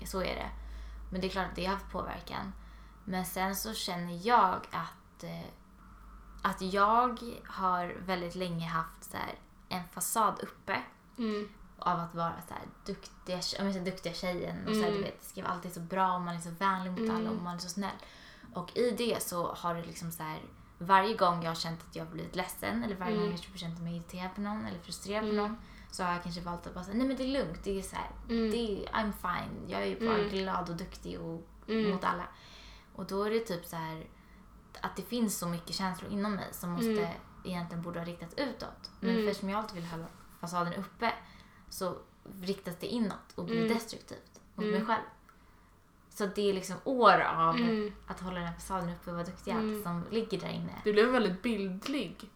S2: så är det. Men det är klart att det har haft påverkan. Men sen så känner jag att, eh, att jag har väldigt länge haft så här, en fasad uppe
S1: Mm.
S2: av att vara så här, duktiga, jag menar, så här, duktiga tjejen. Och så här,
S1: Mm.
S2: du vet, det ska vara alltid så bra och man är så vänlig mot alla
S1: Mm.
S2: och man är så snäll. Och i det så har det liksom så här, varje gång jag har känt att jag har blivit ledsen eller varje
S1: Mm.
S2: gång jag har känt mig irriterad på någon eller frustrerad på
S1: Mm.
S2: någon så har jag kanske valt att bara säga nej men det är lugnt, det är så här,
S1: Mm.
S2: det är, I'm fine, jag är bara
S1: Mm.
S2: glad och duktig och
S1: Mm.
S2: mot alla. Och då är det typ så här att det finns så mycket känslor inom mig som måste
S1: Mm.
S2: egentligen borde ha riktats utåt. Men
S1: Mm.
S2: eftersom jag alltid vill hålla fasaden uppe så riktas det inåt och blir
S1: Mm.
S2: destruktivt mot
S1: Mm.
S2: mig själv. Så det är liksom år av
S1: Mm.
S2: att hålla den här fasaden uppe och vara duktig i
S1: Mm.
S2: allt som ligger där inne.
S1: Det blev väldigt bildlig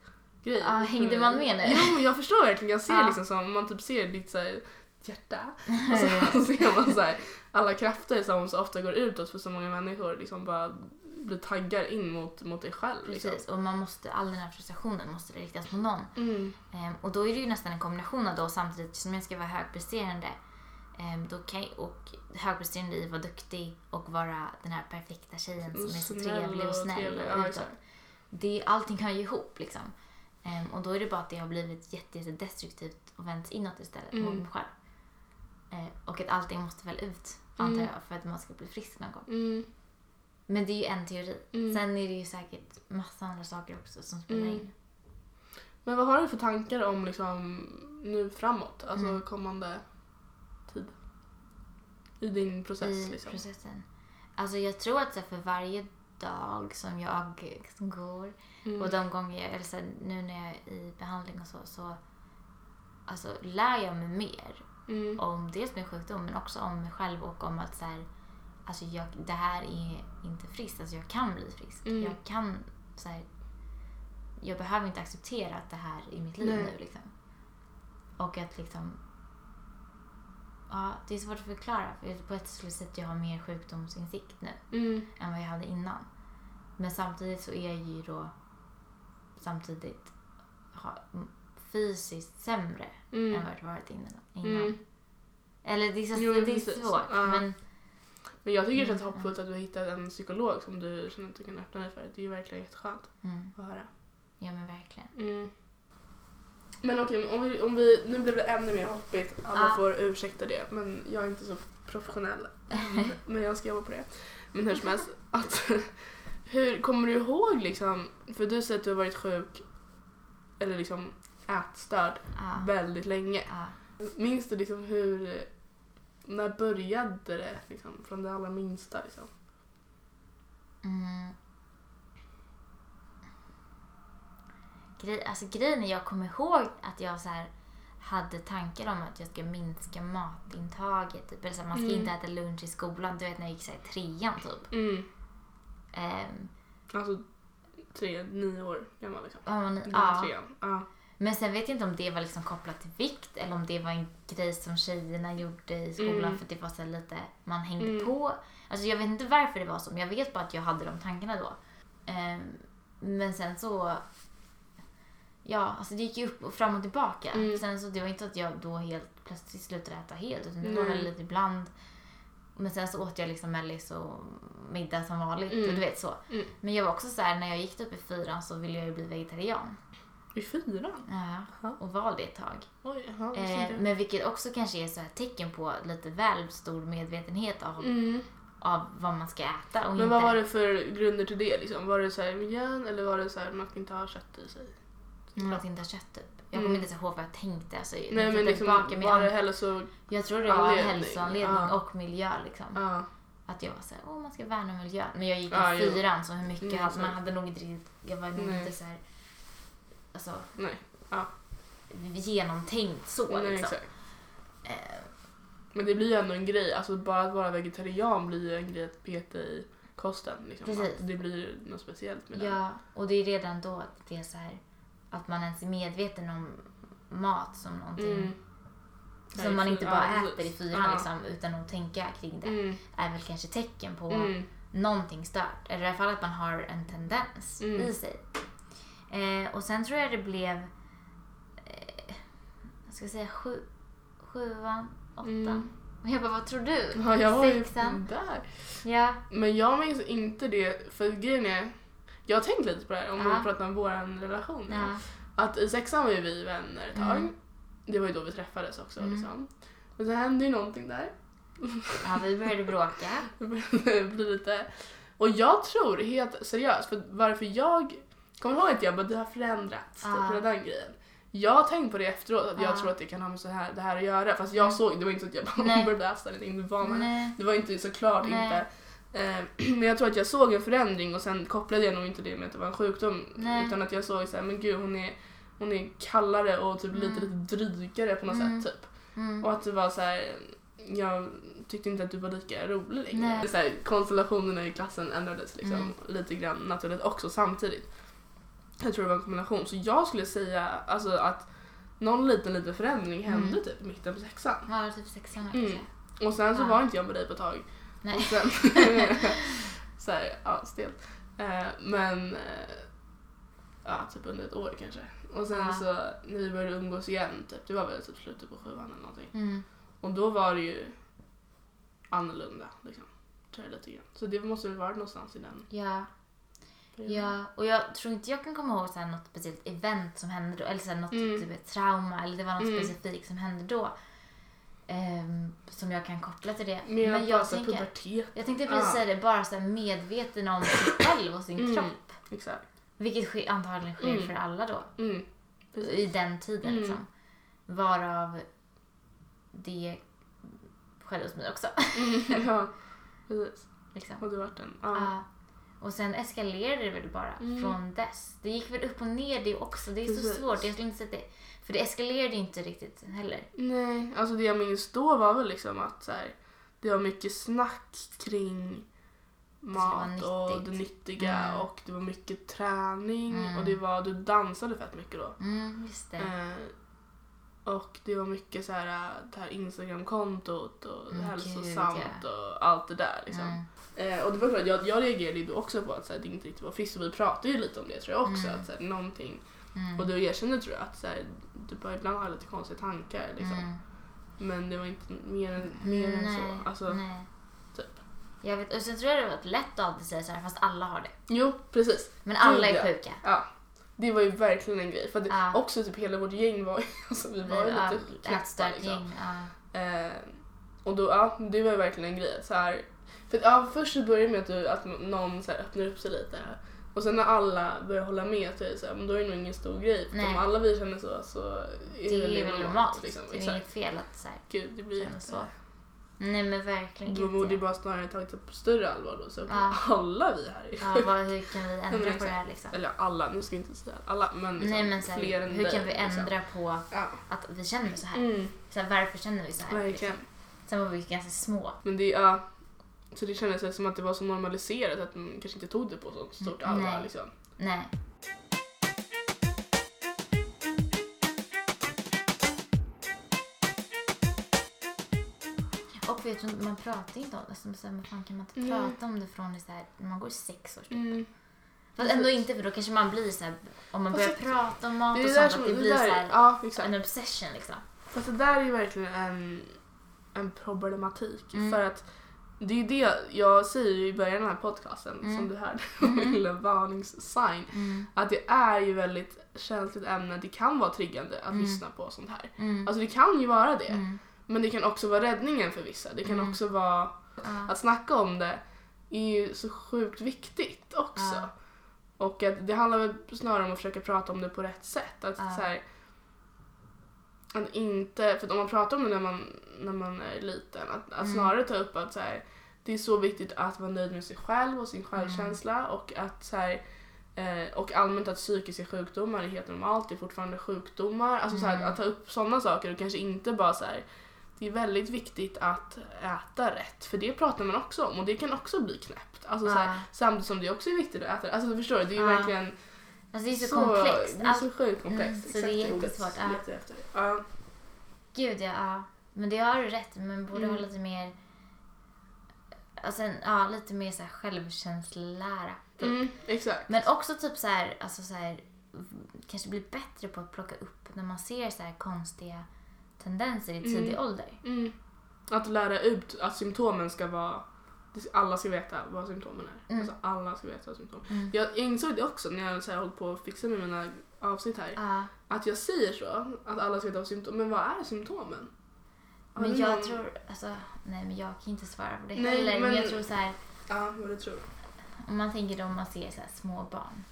S1: grej.
S2: Ja, hängde man med nu?
S1: Men jag förstår verkligen. Jag ser
S2: Ja.
S1: liksom som, om man typ ser ditt så här, hjärta och så ser man så här, alla krafter som så ofta går utåt för så många människor liksom bara blir taggar in mot, mot dig själv. Liksom.
S2: Precis, och man måste, all den här frustrationen måste riktas mot någon.
S1: Mm.
S2: Ehm, och då är det ju nästan en kombination av då samtidigt som jag ska vara högpresterande då kan jag, och högpresterande i att vara duktig och vara den här perfekta tjejen som är så trevlig och snäll och utåt. Det, allting hör ju ihop liksom. Ehm, och då är det bara att det har blivit jätte, jätte och vänts inåt istället mot
S1: Mm.
S2: mig själv. Ehm, och att allting måste väl ut, antar
S1: Mm.
S2: jag, för att man ska bli frisk någon gång.
S1: Mm.
S2: Men det är ju en teori.
S1: Mm.
S2: Sen är det ju säkert massa andra saker också som spelar in.
S1: Men vad har du för tankar om liksom, nu framåt? Alltså
S2: Mm.
S1: kommande tid? I din process
S2: i
S1: liksom.
S2: processen. Alltså jag tror att så för varje dag som jag som går
S1: Mm.
S2: och de gånger eller så här, nu när jag är i behandling och så, så alltså, lär jag mig mer
S1: Mm.
S2: om dels min sjukdom men också om mig själv och om att så här, alltså jag, det här är inte friskt, alltså jag kan bli frisk.
S1: Mm.
S2: Jag kan så här, jag behöver inte acceptera att det här är mitt liv
S1: Nej.
S2: nu liksom. Och att liksom Ja, det är svårt att förklara. För på ett sätt jag har mer sjukdomsinsikt nu
S1: Mm.
S2: än vad jag hade innan. Men samtidigt så är jag ju då samtidigt ha, fysiskt sämre
S1: Mm.
S2: än vad jag varit innan.
S1: Mm.
S2: Eller det är, så,
S1: Jo,
S2: det är svårt.
S1: Ja.
S2: Men
S1: Men jag tycker det känns
S2: Mm.
S1: hoppfullt att du har hittat en psykolog som du känner att du kan öppna dig för. Det är ju verkligen jätteskönt
S2: mm,
S1: att höra.
S2: ja men verkligen.
S1: Men okej, om vi, om vi, nu blev det ännu mer hoppigt. Alla
S2: Ja.
S1: får ursäkta det. Men jag är inte så professionell. men jag ska jobba på det. Men hur som helst. Att, hur kommer du ihåg liksom, för du säger att du har varit sjuk eller liksom ätstörd
S2: Ja.
S1: väldigt länge.
S2: Ja.
S1: Minns du liksom hur, när började det liksom, från det allra minsta liksom?
S2: Mm. Grej, alltså grejen är jag kommer ihåg att jag så hade tankar om att jag ska minska matintaget. Typ. Eller så här, man ska
S1: Mm.
S2: inte äta lunch i skolan. Du vet när jag gick så här, i trean typ.
S1: Mm.
S2: Ehm,
S1: Alltså tre, nio år gammal liksom.
S2: ja,
S1: Den
S2: ja.
S1: trean. Ja.
S2: Men sen vet jag inte om det var liksom kopplat till vikt eller om det var en grej som tjejerna gjorde i skolan
S1: Mm.
S2: för det var så lite, man hängde
S1: Mm.
S2: på. Alltså jag vet inte varför det var så men jag vet bara att jag hade de tankarna då. Ehm, men sen så, ja alltså det gick ju upp och fram och tillbaka.
S1: Mm.
S2: Sen så det var inte att jag då helt plötsligt slutade äta helt utan det var väl lite ibland. Men sen så åt jag liksom mellis och middag som vanligt
S1: Mm.
S2: och du vet så.
S1: Mm.
S2: Men jag var också så här när jag gick upp i fyran så ville jag ju bli vegetarian.
S1: I fyran?
S2: Ja, och var det ett tag.
S1: Oj, visste
S2: Eh, men vilket också kanske är så här tecken på lite väl stor medvetenhet av,
S1: Mm.
S2: av vad man ska äta och
S1: Men
S2: inte.
S1: vad var det för grunder till det? Liksom? Var det så här miljön eller var det så här man ska inte ha kött i sig?
S2: Mm, att inte ha kött typ. Jag
S1: Mm.
S2: kommer inte ens ihåg vad jag tänkte. Alltså,
S1: Nej men liksom,
S2: tillbaka,
S1: var det hälso...
S2: jag tror det var
S1: anledning?
S2: hälsoanledning
S1: Ja.
S2: och miljö liksom.
S1: Ja.
S2: Att jag var såhär, åh man ska värna miljön. Men jag gick i
S1: Ja,
S2: fyran så hur mycket
S1: Mm,
S2: hade man hade nog inte riktigt, jag var nog inte så här, alltså
S1: Nej.
S2: genomtänkt så
S1: Nej,
S2: liksom.
S1: exakt.
S2: Eh,
S1: Men det blir ju ändå en grej. Alltså bara att vara vegetarian blir ju en grej att peta i kosten. Liksom.
S2: Precis.
S1: Att det blir något speciellt med det.
S2: Ja, och det är redan då att det är så här att man ens är medveten om mat som någonting
S1: Mm.
S2: som man inte bara
S1: Ja,
S2: äter i fyran
S1: Ja.
S2: liksom, utan att tänka kring det
S1: Mm.
S2: är väl kanske tecken på
S1: Mm.
S2: någonting stört. Eller i alla fall att man har en tendens
S1: Mm.
S2: i sig. Eh, och sen tror jag det blev, eh, jag ska säga sju, sjuan, åttan.
S1: Mm.
S2: Och jag bara, vad tror du?
S1: Ja, jag var ju
S2: Sexan?
S1: där.
S2: Ja.
S1: Men jag minns inte det, för grejen är, jag har tänkt lite på det här om
S2: Ja.
S1: vi pratar om vår relation.
S2: ja.
S1: Att i sexan var ju vi vänner ett tag.
S2: Mm.
S1: Det var ju då vi träffades också.
S2: Mm.
S1: Liksom. Men så hände ju någonting där.
S2: ja, vi började bråka.
S1: Det lite... Och jag tror helt seriöst, för varför jag kommer ihåg att jag bara, det har förändrats,
S2: Ja.
S1: typ, på den grejen. Jag har tänkt på det efteråt, att jag
S2: Ja.
S1: tror att det kan ha med så här, det här att göra. Fast jag såg, det var inte så att jag bara började läsa. Det var inte såklart
S2: Nej.
S1: inte. Eh, Men jag tror att jag såg en förändring och sen kopplade jag nog inte det med att det var en sjukdom.
S2: Nej.
S1: Utan att jag såg så här, men gud hon är, hon är kallare och typ lite,
S2: Mm.
S1: lite drygare på något
S2: Mm.
S1: sätt. Typ.
S2: Mm.
S1: Och att det var så här, jag tyckte inte att du var lika rolig längre. Så här, konstellationerna i klassen ändrades liksom
S2: Mm.
S1: lite grann naturligt också samtidigt. Jag tror det var en kombination. Så jag skulle säga alltså, att någon liten, liten förändring hände
S2: Mm.
S1: typ mitten på sexan.
S2: Ja, typ sexan
S1: Mm. Och sen så
S2: Ja.
S1: var inte jag med dig på ett tag.
S2: Nej.
S1: Och sen, så här, ja, stelt. Eh, men, eh, ja, typ under ett år kanske. Och sen
S2: Ja.
S1: så när vi började umgås igen, typ, det var väl typ slutet på sjuan eller någonting.
S2: Mm.
S1: Och då var det ju annorlunda, liksom. Tror jag lite grann. Så det måste väl varit någonstans i den
S2: Ja.
S1: perioden.
S2: Ja, och jag tror inte jag kan komma ihåg så här något speciellt event som hände då, eller så här något
S1: Mm.
S2: typ trauma, eller det var något
S1: Mm.
S2: specifikt som hände då. Ehm, som jag kan koppla till det. Men jag
S1: här
S2: tänker,
S1: pubertet.
S2: jag tänkte precis
S1: Ah.
S2: säga det, bara så medveten om sig själv och sin
S1: Mm.
S2: kropp.
S1: Exakt.
S2: Vilket sker, antagligen sker
S1: Mm.
S2: för alla då,
S1: Mm.
S2: I den tiden
S1: Mm.
S2: liksom. Varav det skedde hos mig också.
S1: Mm. ja, precis.
S2: liksom.
S1: Har du varit en? Ja.
S2: Ja. Och sen eskalerade det väl bara
S1: Mm.
S2: från dess. Det gick väl upp och ner det också. Det är så
S1: Precis.
S2: svårt. Jag skulle inte säga det. För det eskalerade inte riktigt heller.
S1: Nej, alltså det jag minns då var väl liksom att så här, det var mycket snack kring mat
S2: var
S1: och det nyttiga
S2: Mm.
S1: och det var mycket träning
S2: Mm.
S1: och det var, du dansade fett mycket då.
S2: Mm, det.
S1: Eh, och det var mycket så här, äh, det här Instagram-kontot och
S2: Mm,
S1: hälsosamt och allt det där liksom. Eh, och det var klart, jag, jag reagerade ju också på att så här, det inte riktigt var friskt och vi pratade ju lite om det tror jag också.
S2: Mm.
S1: Att, så här, någonting,
S2: Mm.
S1: och du erkände tror jag att så här, du bara ibland har lite konstiga tankar liksom.
S2: Mm.
S1: Men det var inte mer än, mer än så. Alltså,
S2: nej.
S1: typ.
S2: Jag vet, och sen tror jag det var lätt att alltid säga så här, fast alla har det.
S1: Jo, precis.
S2: Men alla är sjuka.
S1: Ja. Det var ju verkligen en grej. För det,
S2: Ja.
S1: också typ hela vårt gäng var alltså, vi var ju lite knäppa liksom.
S2: gäng.
S1: Eh, och då, ja, det var ju verkligen en grej. Så här, för ja, först så började det med att, du, att någon så öppnar upp sig lite. Och sen när alla börjar hålla med så är det, så här, men då är det nog ingen stor grej. För om alla vi känner så så är
S2: Det är ju väl normalt.
S1: Liksom.
S2: Det är
S1: Exakt.
S2: inget fel att så här,
S1: Gud, det blir jätte...
S2: så. Nej men verkligen.
S1: Då
S2: Gud,
S1: borde det
S2: ja.
S1: bara snarare tagit det på större allvar då. Så
S2: Ja.
S1: alla vi här är...
S2: Ja, vad, hur kan vi
S1: men
S2: ändra på det här liksom?
S1: Eller alla, nu ska jag inte säga alla, men, liksom,
S2: Nej men så här,
S1: fler än
S2: hur
S1: dig,
S2: kan vi
S1: liksom.
S2: ändra på
S1: Ja.
S2: att vi känner så här?
S1: Mm,
S2: Så här varför känner vi så här?
S1: verkligen.
S2: Liksom? Sen var vi ganska små.
S1: Men det, ja, så det kändes som att det var så normaliserat att man kanske inte tog det på så stort
S2: Mm,
S1: allvar.
S2: nej.
S1: Liksom.
S2: Nej. Och vet du, man pratar inte om det. Som så här, men fan kan man inte
S1: Nej.
S2: prata om det från så här, när man går i sex år typ?
S1: Mm.
S2: Fast ändå inte för då kanske man blir så här, om man börjar
S1: det-
S2: prata om mat
S1: Det
S2: och sånt,
S1: som,
S2: att det
S1: det
S2: blir så
S1: där,
S2: här,
S1: ja
S2: en obsession liksom.
S1: Fast det där är ju verkligen en, en problematik.
S2: Mm.
S1: För att det är ju det jag säger i början av den här podcasten,
S2: Mm.
S1: som du hörde,
S2: Mm.
S1: lilla varningssign.
S2: Mm.
S1: Att det är ju väldigt känsligt ämne, det kan vara triggande att
S2: Mm.
S1: lyssna på sånt här.
S2: Mm.
S1: Alltså det kan ju vara det.
S2: Mm.
S1: Men det kan också vara räddningen för vissa. Det kan
S2: Mm.
S1: också vara att snacka om det är ju så sjukt viktigt också. Och att det handlar väl snarare om att försöka prata om det på rätt sätt. Att, så här, att inte, för att om man pratar om det när man, när man är liten, att, att
S2: Mm.
S1: snarare ta upp att så här, det är så viktigt att vara nöjd med sig själv och sin självkänsla och att så här, eh, och allmänt att psykiska sjukdomar är helt normalt, det är fortfarande sjukdomar. Alltså så här,
S2: Mm.
S1: att ta upp sådana saker och kanske inte bara så här, det är väldigt viktigt att äta rätt, för det pratar man också om och det kan också bli knäppt. Alltså, så här,
S2: Ja.
S1: samtidigt som det också är viktigt att äta Alltså du förstår, det är ju
S2: Ja.
S1: verkligen
S2: Alltså det är så, komplext.
S1: Det är så sjukt komplext.
S2: Mm, så det är jättesvårt, ja.
S1: Ja.
S2: gud ja, ja. Men det har du rätt Man borde
S1: Mm.
S2: ha lite mer Alltså, en- ja, lite mer så här självkänslolära. Typ.
S1: Mm, exakt.
S2: Men också typ så här, alltså så här, kanske bli bättre på att plocka upp när man ser så här konstiga tendenser i tidig
S1: Mm.
S2: ålder.
S1: Mm. Att lära ut att symptomen ska vara alla ska veta vad symptomen är.
S2: Mm.
S1: Alltså alla ska veta vad symptomen
S2: Mm.
S1: Jag insåg det också när jag så här, hållit på att fixa med mina avsnitt här.
S2: Ja,
S1: Att jag säger så, att alla ska veta vad symptomen Men vad är symptomen? Har
S2: men jag
S1: någon-
S2: tror, alltså, nej men jag kan inte svara på det
S1: Nej,
S2: heller. Men,
S1: men-
S2: jag tror så här,
S1: Ja, vad du tror.
S2: om man tänker då om man ser så här små barn.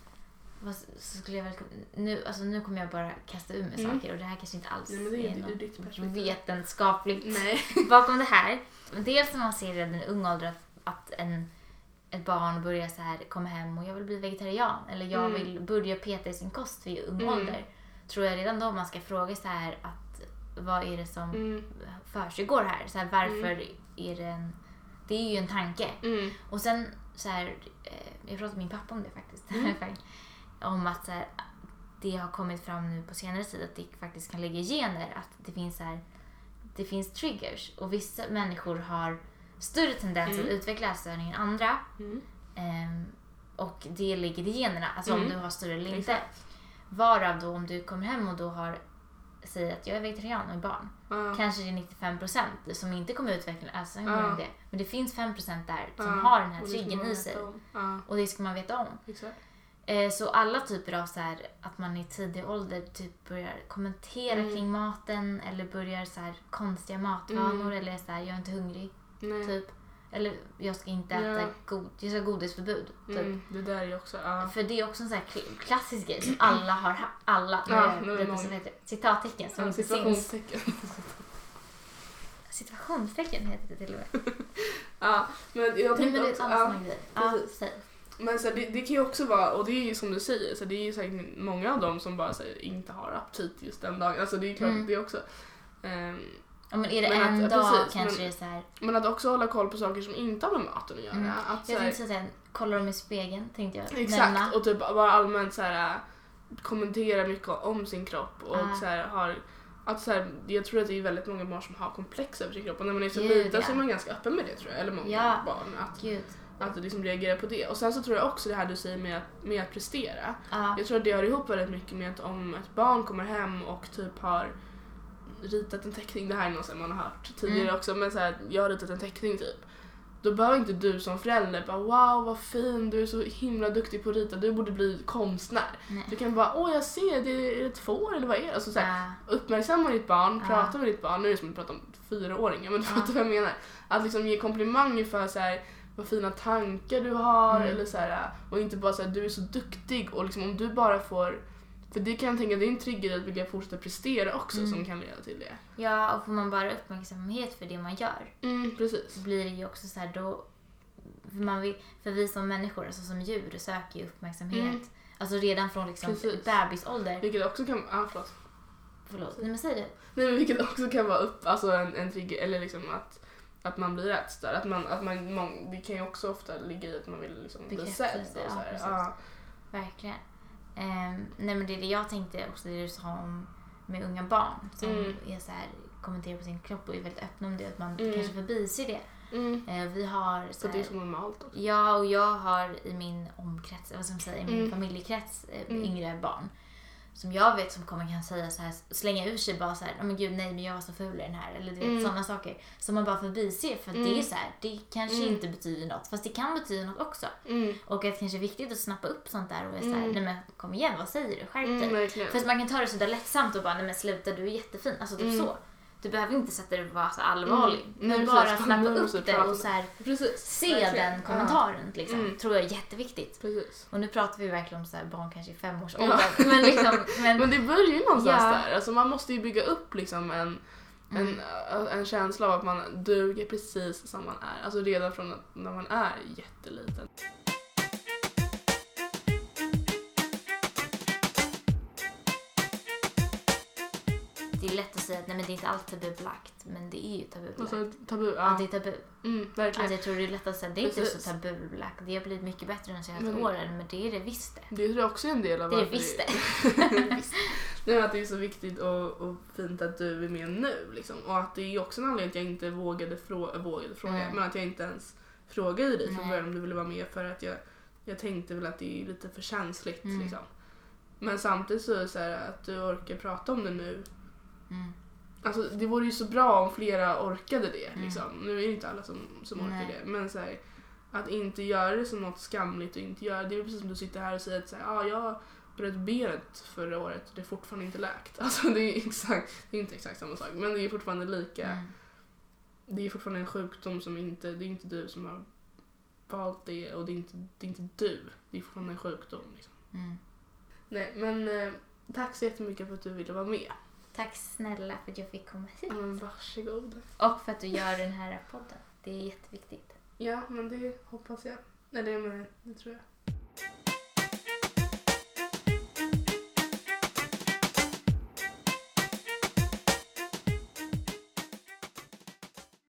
S2: Så skulle jag väl, nu, alltså nu kommer jag bara kasta ur mig
S1: Mm.
S2: saker och det här kanske inte alls
S1: Nej, men det är
S2: är något vetenskapligt
S1: Nej.
S2: bakom det här. Dels när man ser redan i ung ålder att, att en, ett barn börjar så här komma hem och jag vill bli vegetarian eller jag
S1: Mm.
S2: vill börja peta i sin kost vid ung
S1: Mm.
S2: ålder. Tror jag redan då man ska fråga så här att vad är det som
S1: Mm.
S2: försiggår här? Så här varför är det en... Det är ju en tanke.
S1: Mm.
S2: Och sen så här, eh, jag pratade med min pappa om det faktiskt.
S1: Mm.
S2: om att så här, det har kommit fram nu på senare tid att det faktiskt kan ligga i gener. Att det finns så här, det finns triggers och vissa människor har större tendens
S1: Mm.
S2: att utveckla ätstörning än andra.
S1: Mm.
S2: Ehm, och det ligger i generna, alltså
S1: Mm.
S2: om du har större eller inte.
S1: Exakt.
S2: Varav då om du kommer hem och då har säger att jag är vegetarian och är barn.
S1: Ja.
S2: Kanske det är 95% som inte kommer utveckla
S1: Ja.
S2: genom det. Men det finns 5% där som
S1: Ja,
S2: har den här triggern i sig. Och det ska man veta om. Eh, så alla typer av så här, att man i tidig ålder typ börjar kommentera
S1: Mm.
S2: kring maten eller börjar så här konstiga matvanor
S1: Mm.
S2: eller så här, jag är inte hungrig,
S1: Nej.
S2: typ. Eller jag ska inte äta
S1: Ja.
S2: god, jag ska ha godisförbud, typ.
S1: Mm, det där är ju också... Ja.
S2: För det är också en sån här kl- klassisk grej som alla har ha- alla,
S1: Ja,
S2: heter citattecken som
S1: Ja,
S2: inte syns.
S1: situationstecken.
S2: Situationstecken heter det till och med.
S1: Ja, men jag tänkte också... Ja.
S2: Ja, säg.
S1: men så här, det, det kan ju också vara, och det är ju som du säger, så det är ju säkert många av dem som bara säger, inte har aptit just den dagen. Alltså det är klart
S2: Mm.
S1: det också. Ehm,
S2: Ja, men är det
S1: Men att-
S2: en
S1: ja,
S2: dag
S1: precis,
S2: kanske
S1: men-
S2: det är så här.
S1: men att också hålla koll på saker som inte har med maten att göra.
S2: Mm.
S1: Att, så
S2: Jag tänkte säga, kollar de i spegeln tänkte jag
S1: Exakt,
S2: nämna.
S1: och typ bara allmänt så här äh, kommentera mycket om sin kropp och
S2: Ah.
S1: så här, har att så här, jag tror att det är väldigt många barn som har komplex över sin kropp och när man är så
S2: Gud,
S1: liten så
S2: ja.
S1: är man ganska öppen med det tror jag, eller många
S2: Ja.
S1: barn. Att,
S2: Gud.
S1: att liksom reagera på det. Och sen så tror jag också det här du säger med att, med att prestera.
S2: Ja.
S1: Jag tror att det hör ihop väldigt mycket med att om ett barn kommer hem och typ har ritat en teckning, det här är något man har hört tidigare
S2: Mm.
S1: också, men så här, jag har ritat en teckning typ. Då behöver inte du som förälder bara wow vad fin, du är så himla duktig på att rita, du borde bli konstnär.
S2: Nej.
S1: Du kan bara åh jag ser, det är ett får eller vad är det? Alltså, så här,
S2: Ja.
S1: uppmärksamma ditt barn,
S2: Ja.
S1: prata med ditt barn, nu är det som att prata om fyraåringar men du
S2: Ja.
S1: fattar vad jag menar. Att liksom ge komplimanger för så här, vad fina tankar du har
S2: Mm.
S1: eller så här, och inte bara säga du är så duktig och liksom om du bara får för det kan jag tänka, det är en trigger att vilja fortsätta prestera också
S2: Mm.
S1: som kan leda till det.
S2: ja, och får man bara uppmärksamhet för det man gör
S1: Mm, precis.
S2: så blir det ju också så här då... För, man vill, för vi som människor, alltså som djur, söker ju uppmärksamhet.
S1: Mm.
S2: Alltså redan från liksom
S1: Precis.
S2: bebisålder.
S1: Vilket också kan, ah, förlåt.
S2: Förlåt, nej men säg det.
S1: Nej men vilket också kan vara upp, alltså en, en trigger, eller liksom att, att man blir rättstörd. Att man, att man, man, det kan ju också ofta ligga i att man vill liksom bli sedd.
S2: Ja.
S1: Ja.
S2: Verkligen. Ehm, nej men det är det jag tänkte också, det du sa om med unga barn som
S1: Mm.
S2: är så här, kommenterar på sin kropp och är väldigt öppna om det, att man
S1: Mm.
S2: kanske förbiser det.
S1: Mm.
S2: Eh, vi har så
S1: Så det är
S2: här,
S1: så normalt också.
S2: Ja, och jag har i min omkrets, vad ska man säga, i min
S1: Mm.
S2: familjekrets
S1: Mm.
S2: yngre barn. Som jag vet som kommer kan säga så här, slänga ur sig bara så här, "Ja, men gud nej men jag var så ful i den här. Eller du vet
S1: Mm.
S2: sådana saker. Som man bara förbiser för att
S1: Mm.
S2: det är så här, det kanske
S1: Mm.
S2: inte betyder något. Fast det kan betyda något också.
S1: Mm.
S2: Och att det kanske är viktigt att snappa upp sånt där och vara så här,
S1: Mm.
S2: nej men kom igen vad säger du? Skärp dig.
S1: Mm, verkligen.
S2: För att man kan ta det så där lättsamt och bara, nej men sluta du är jättefin. Alltså typ så. Du behöver inte sätta dig och vara så allvarlig.
S1: Mm.
S2: Men
S1: Nej, precis.
S2: bara
S1: Man
S2: snappa upp det
S1: prata.
S2: och så här,
S1: Precis.
S2: se
S1: verkligen.
S2: den kommentaren liksom.
S1: Mm.
S2: Tror jag är jätteviktigt.
S1: Ja, precis.
S2: Och nu pratar vi verkligen om så här barn kanske i
S1: Ja.
S2: femårsåldern. Men liksom, men,
S1: Men det börjar ju någonstans
S2: Ja.
S1: där. Alltså man måste ju bygga upp liksom en,
S2: Mm.
S1: en, en känsla av att man duger precis som man är. Alltså redan från när man är jätteliten.
S2: Det är lätt att säga att nej men det är inte allt tabubelagt. Men det är ju tabubelagt.
S1: Alltså tabu.
S2: Ja,
S1: Ja.
S2: det är tabu.
S1: Mm, verkligen.
S2: Alltså jag tror det är lätt att säga det är inte
S1: Precis.
S2: så tabubelagt. Det har blivit mycket bättre de senaste
S1: Men-
S2: åren. Men det är det visst det.
S1: Det tror jag också är en del av
S2: Det är visst det.
S1: Nej, att det är så viktigt och, och fint att du är med nu. Liksom. Och att det är också en anledning att jag inte vågade, frå- vågade fråga,
S2: Mm.
S1: men att jag inte ens frågade dig från början om du ville vara med för att jag, jag tänkte väl att det är lite för känsligt.
S2: Mm.
S1: Liksom. Men samtidigt så är det så här att du orkar prata om det nu.
S2: Mm.
S1: Alltså, det vore ju så bra om flera orkade det.
S2: Mm.
S1: Liksom. Nu är det inte alla som, som orkar
S2: Nej.
S1: det. Men så här, att inte göra det som något skamligt och inte göra det är precis som du sitter här och säger att så här, ah, jag bröt benet förra året och det är fortfarande inte läkt. Alltså det är exakt, det är inte exakt samma sak men det är fortfarande lika.
S2: Mm.
S1: Det är fortfarande en sjukdom som inte, det är inte du som har valt det och det är inte, det är inte du. Det är fortfarande en sjukdom. Liksom.
S2: Mm.
S1: Nej men eh, tack så jättemycket för att du ville vara med.
S2: Tack snälla för att jag fick komma hit.
S1: Men varsågod.
S2: Och för att du gör den här podden. Det är jätteviktigt.
S1: Ja men det hoppas jag. Eller menar, det tror jag.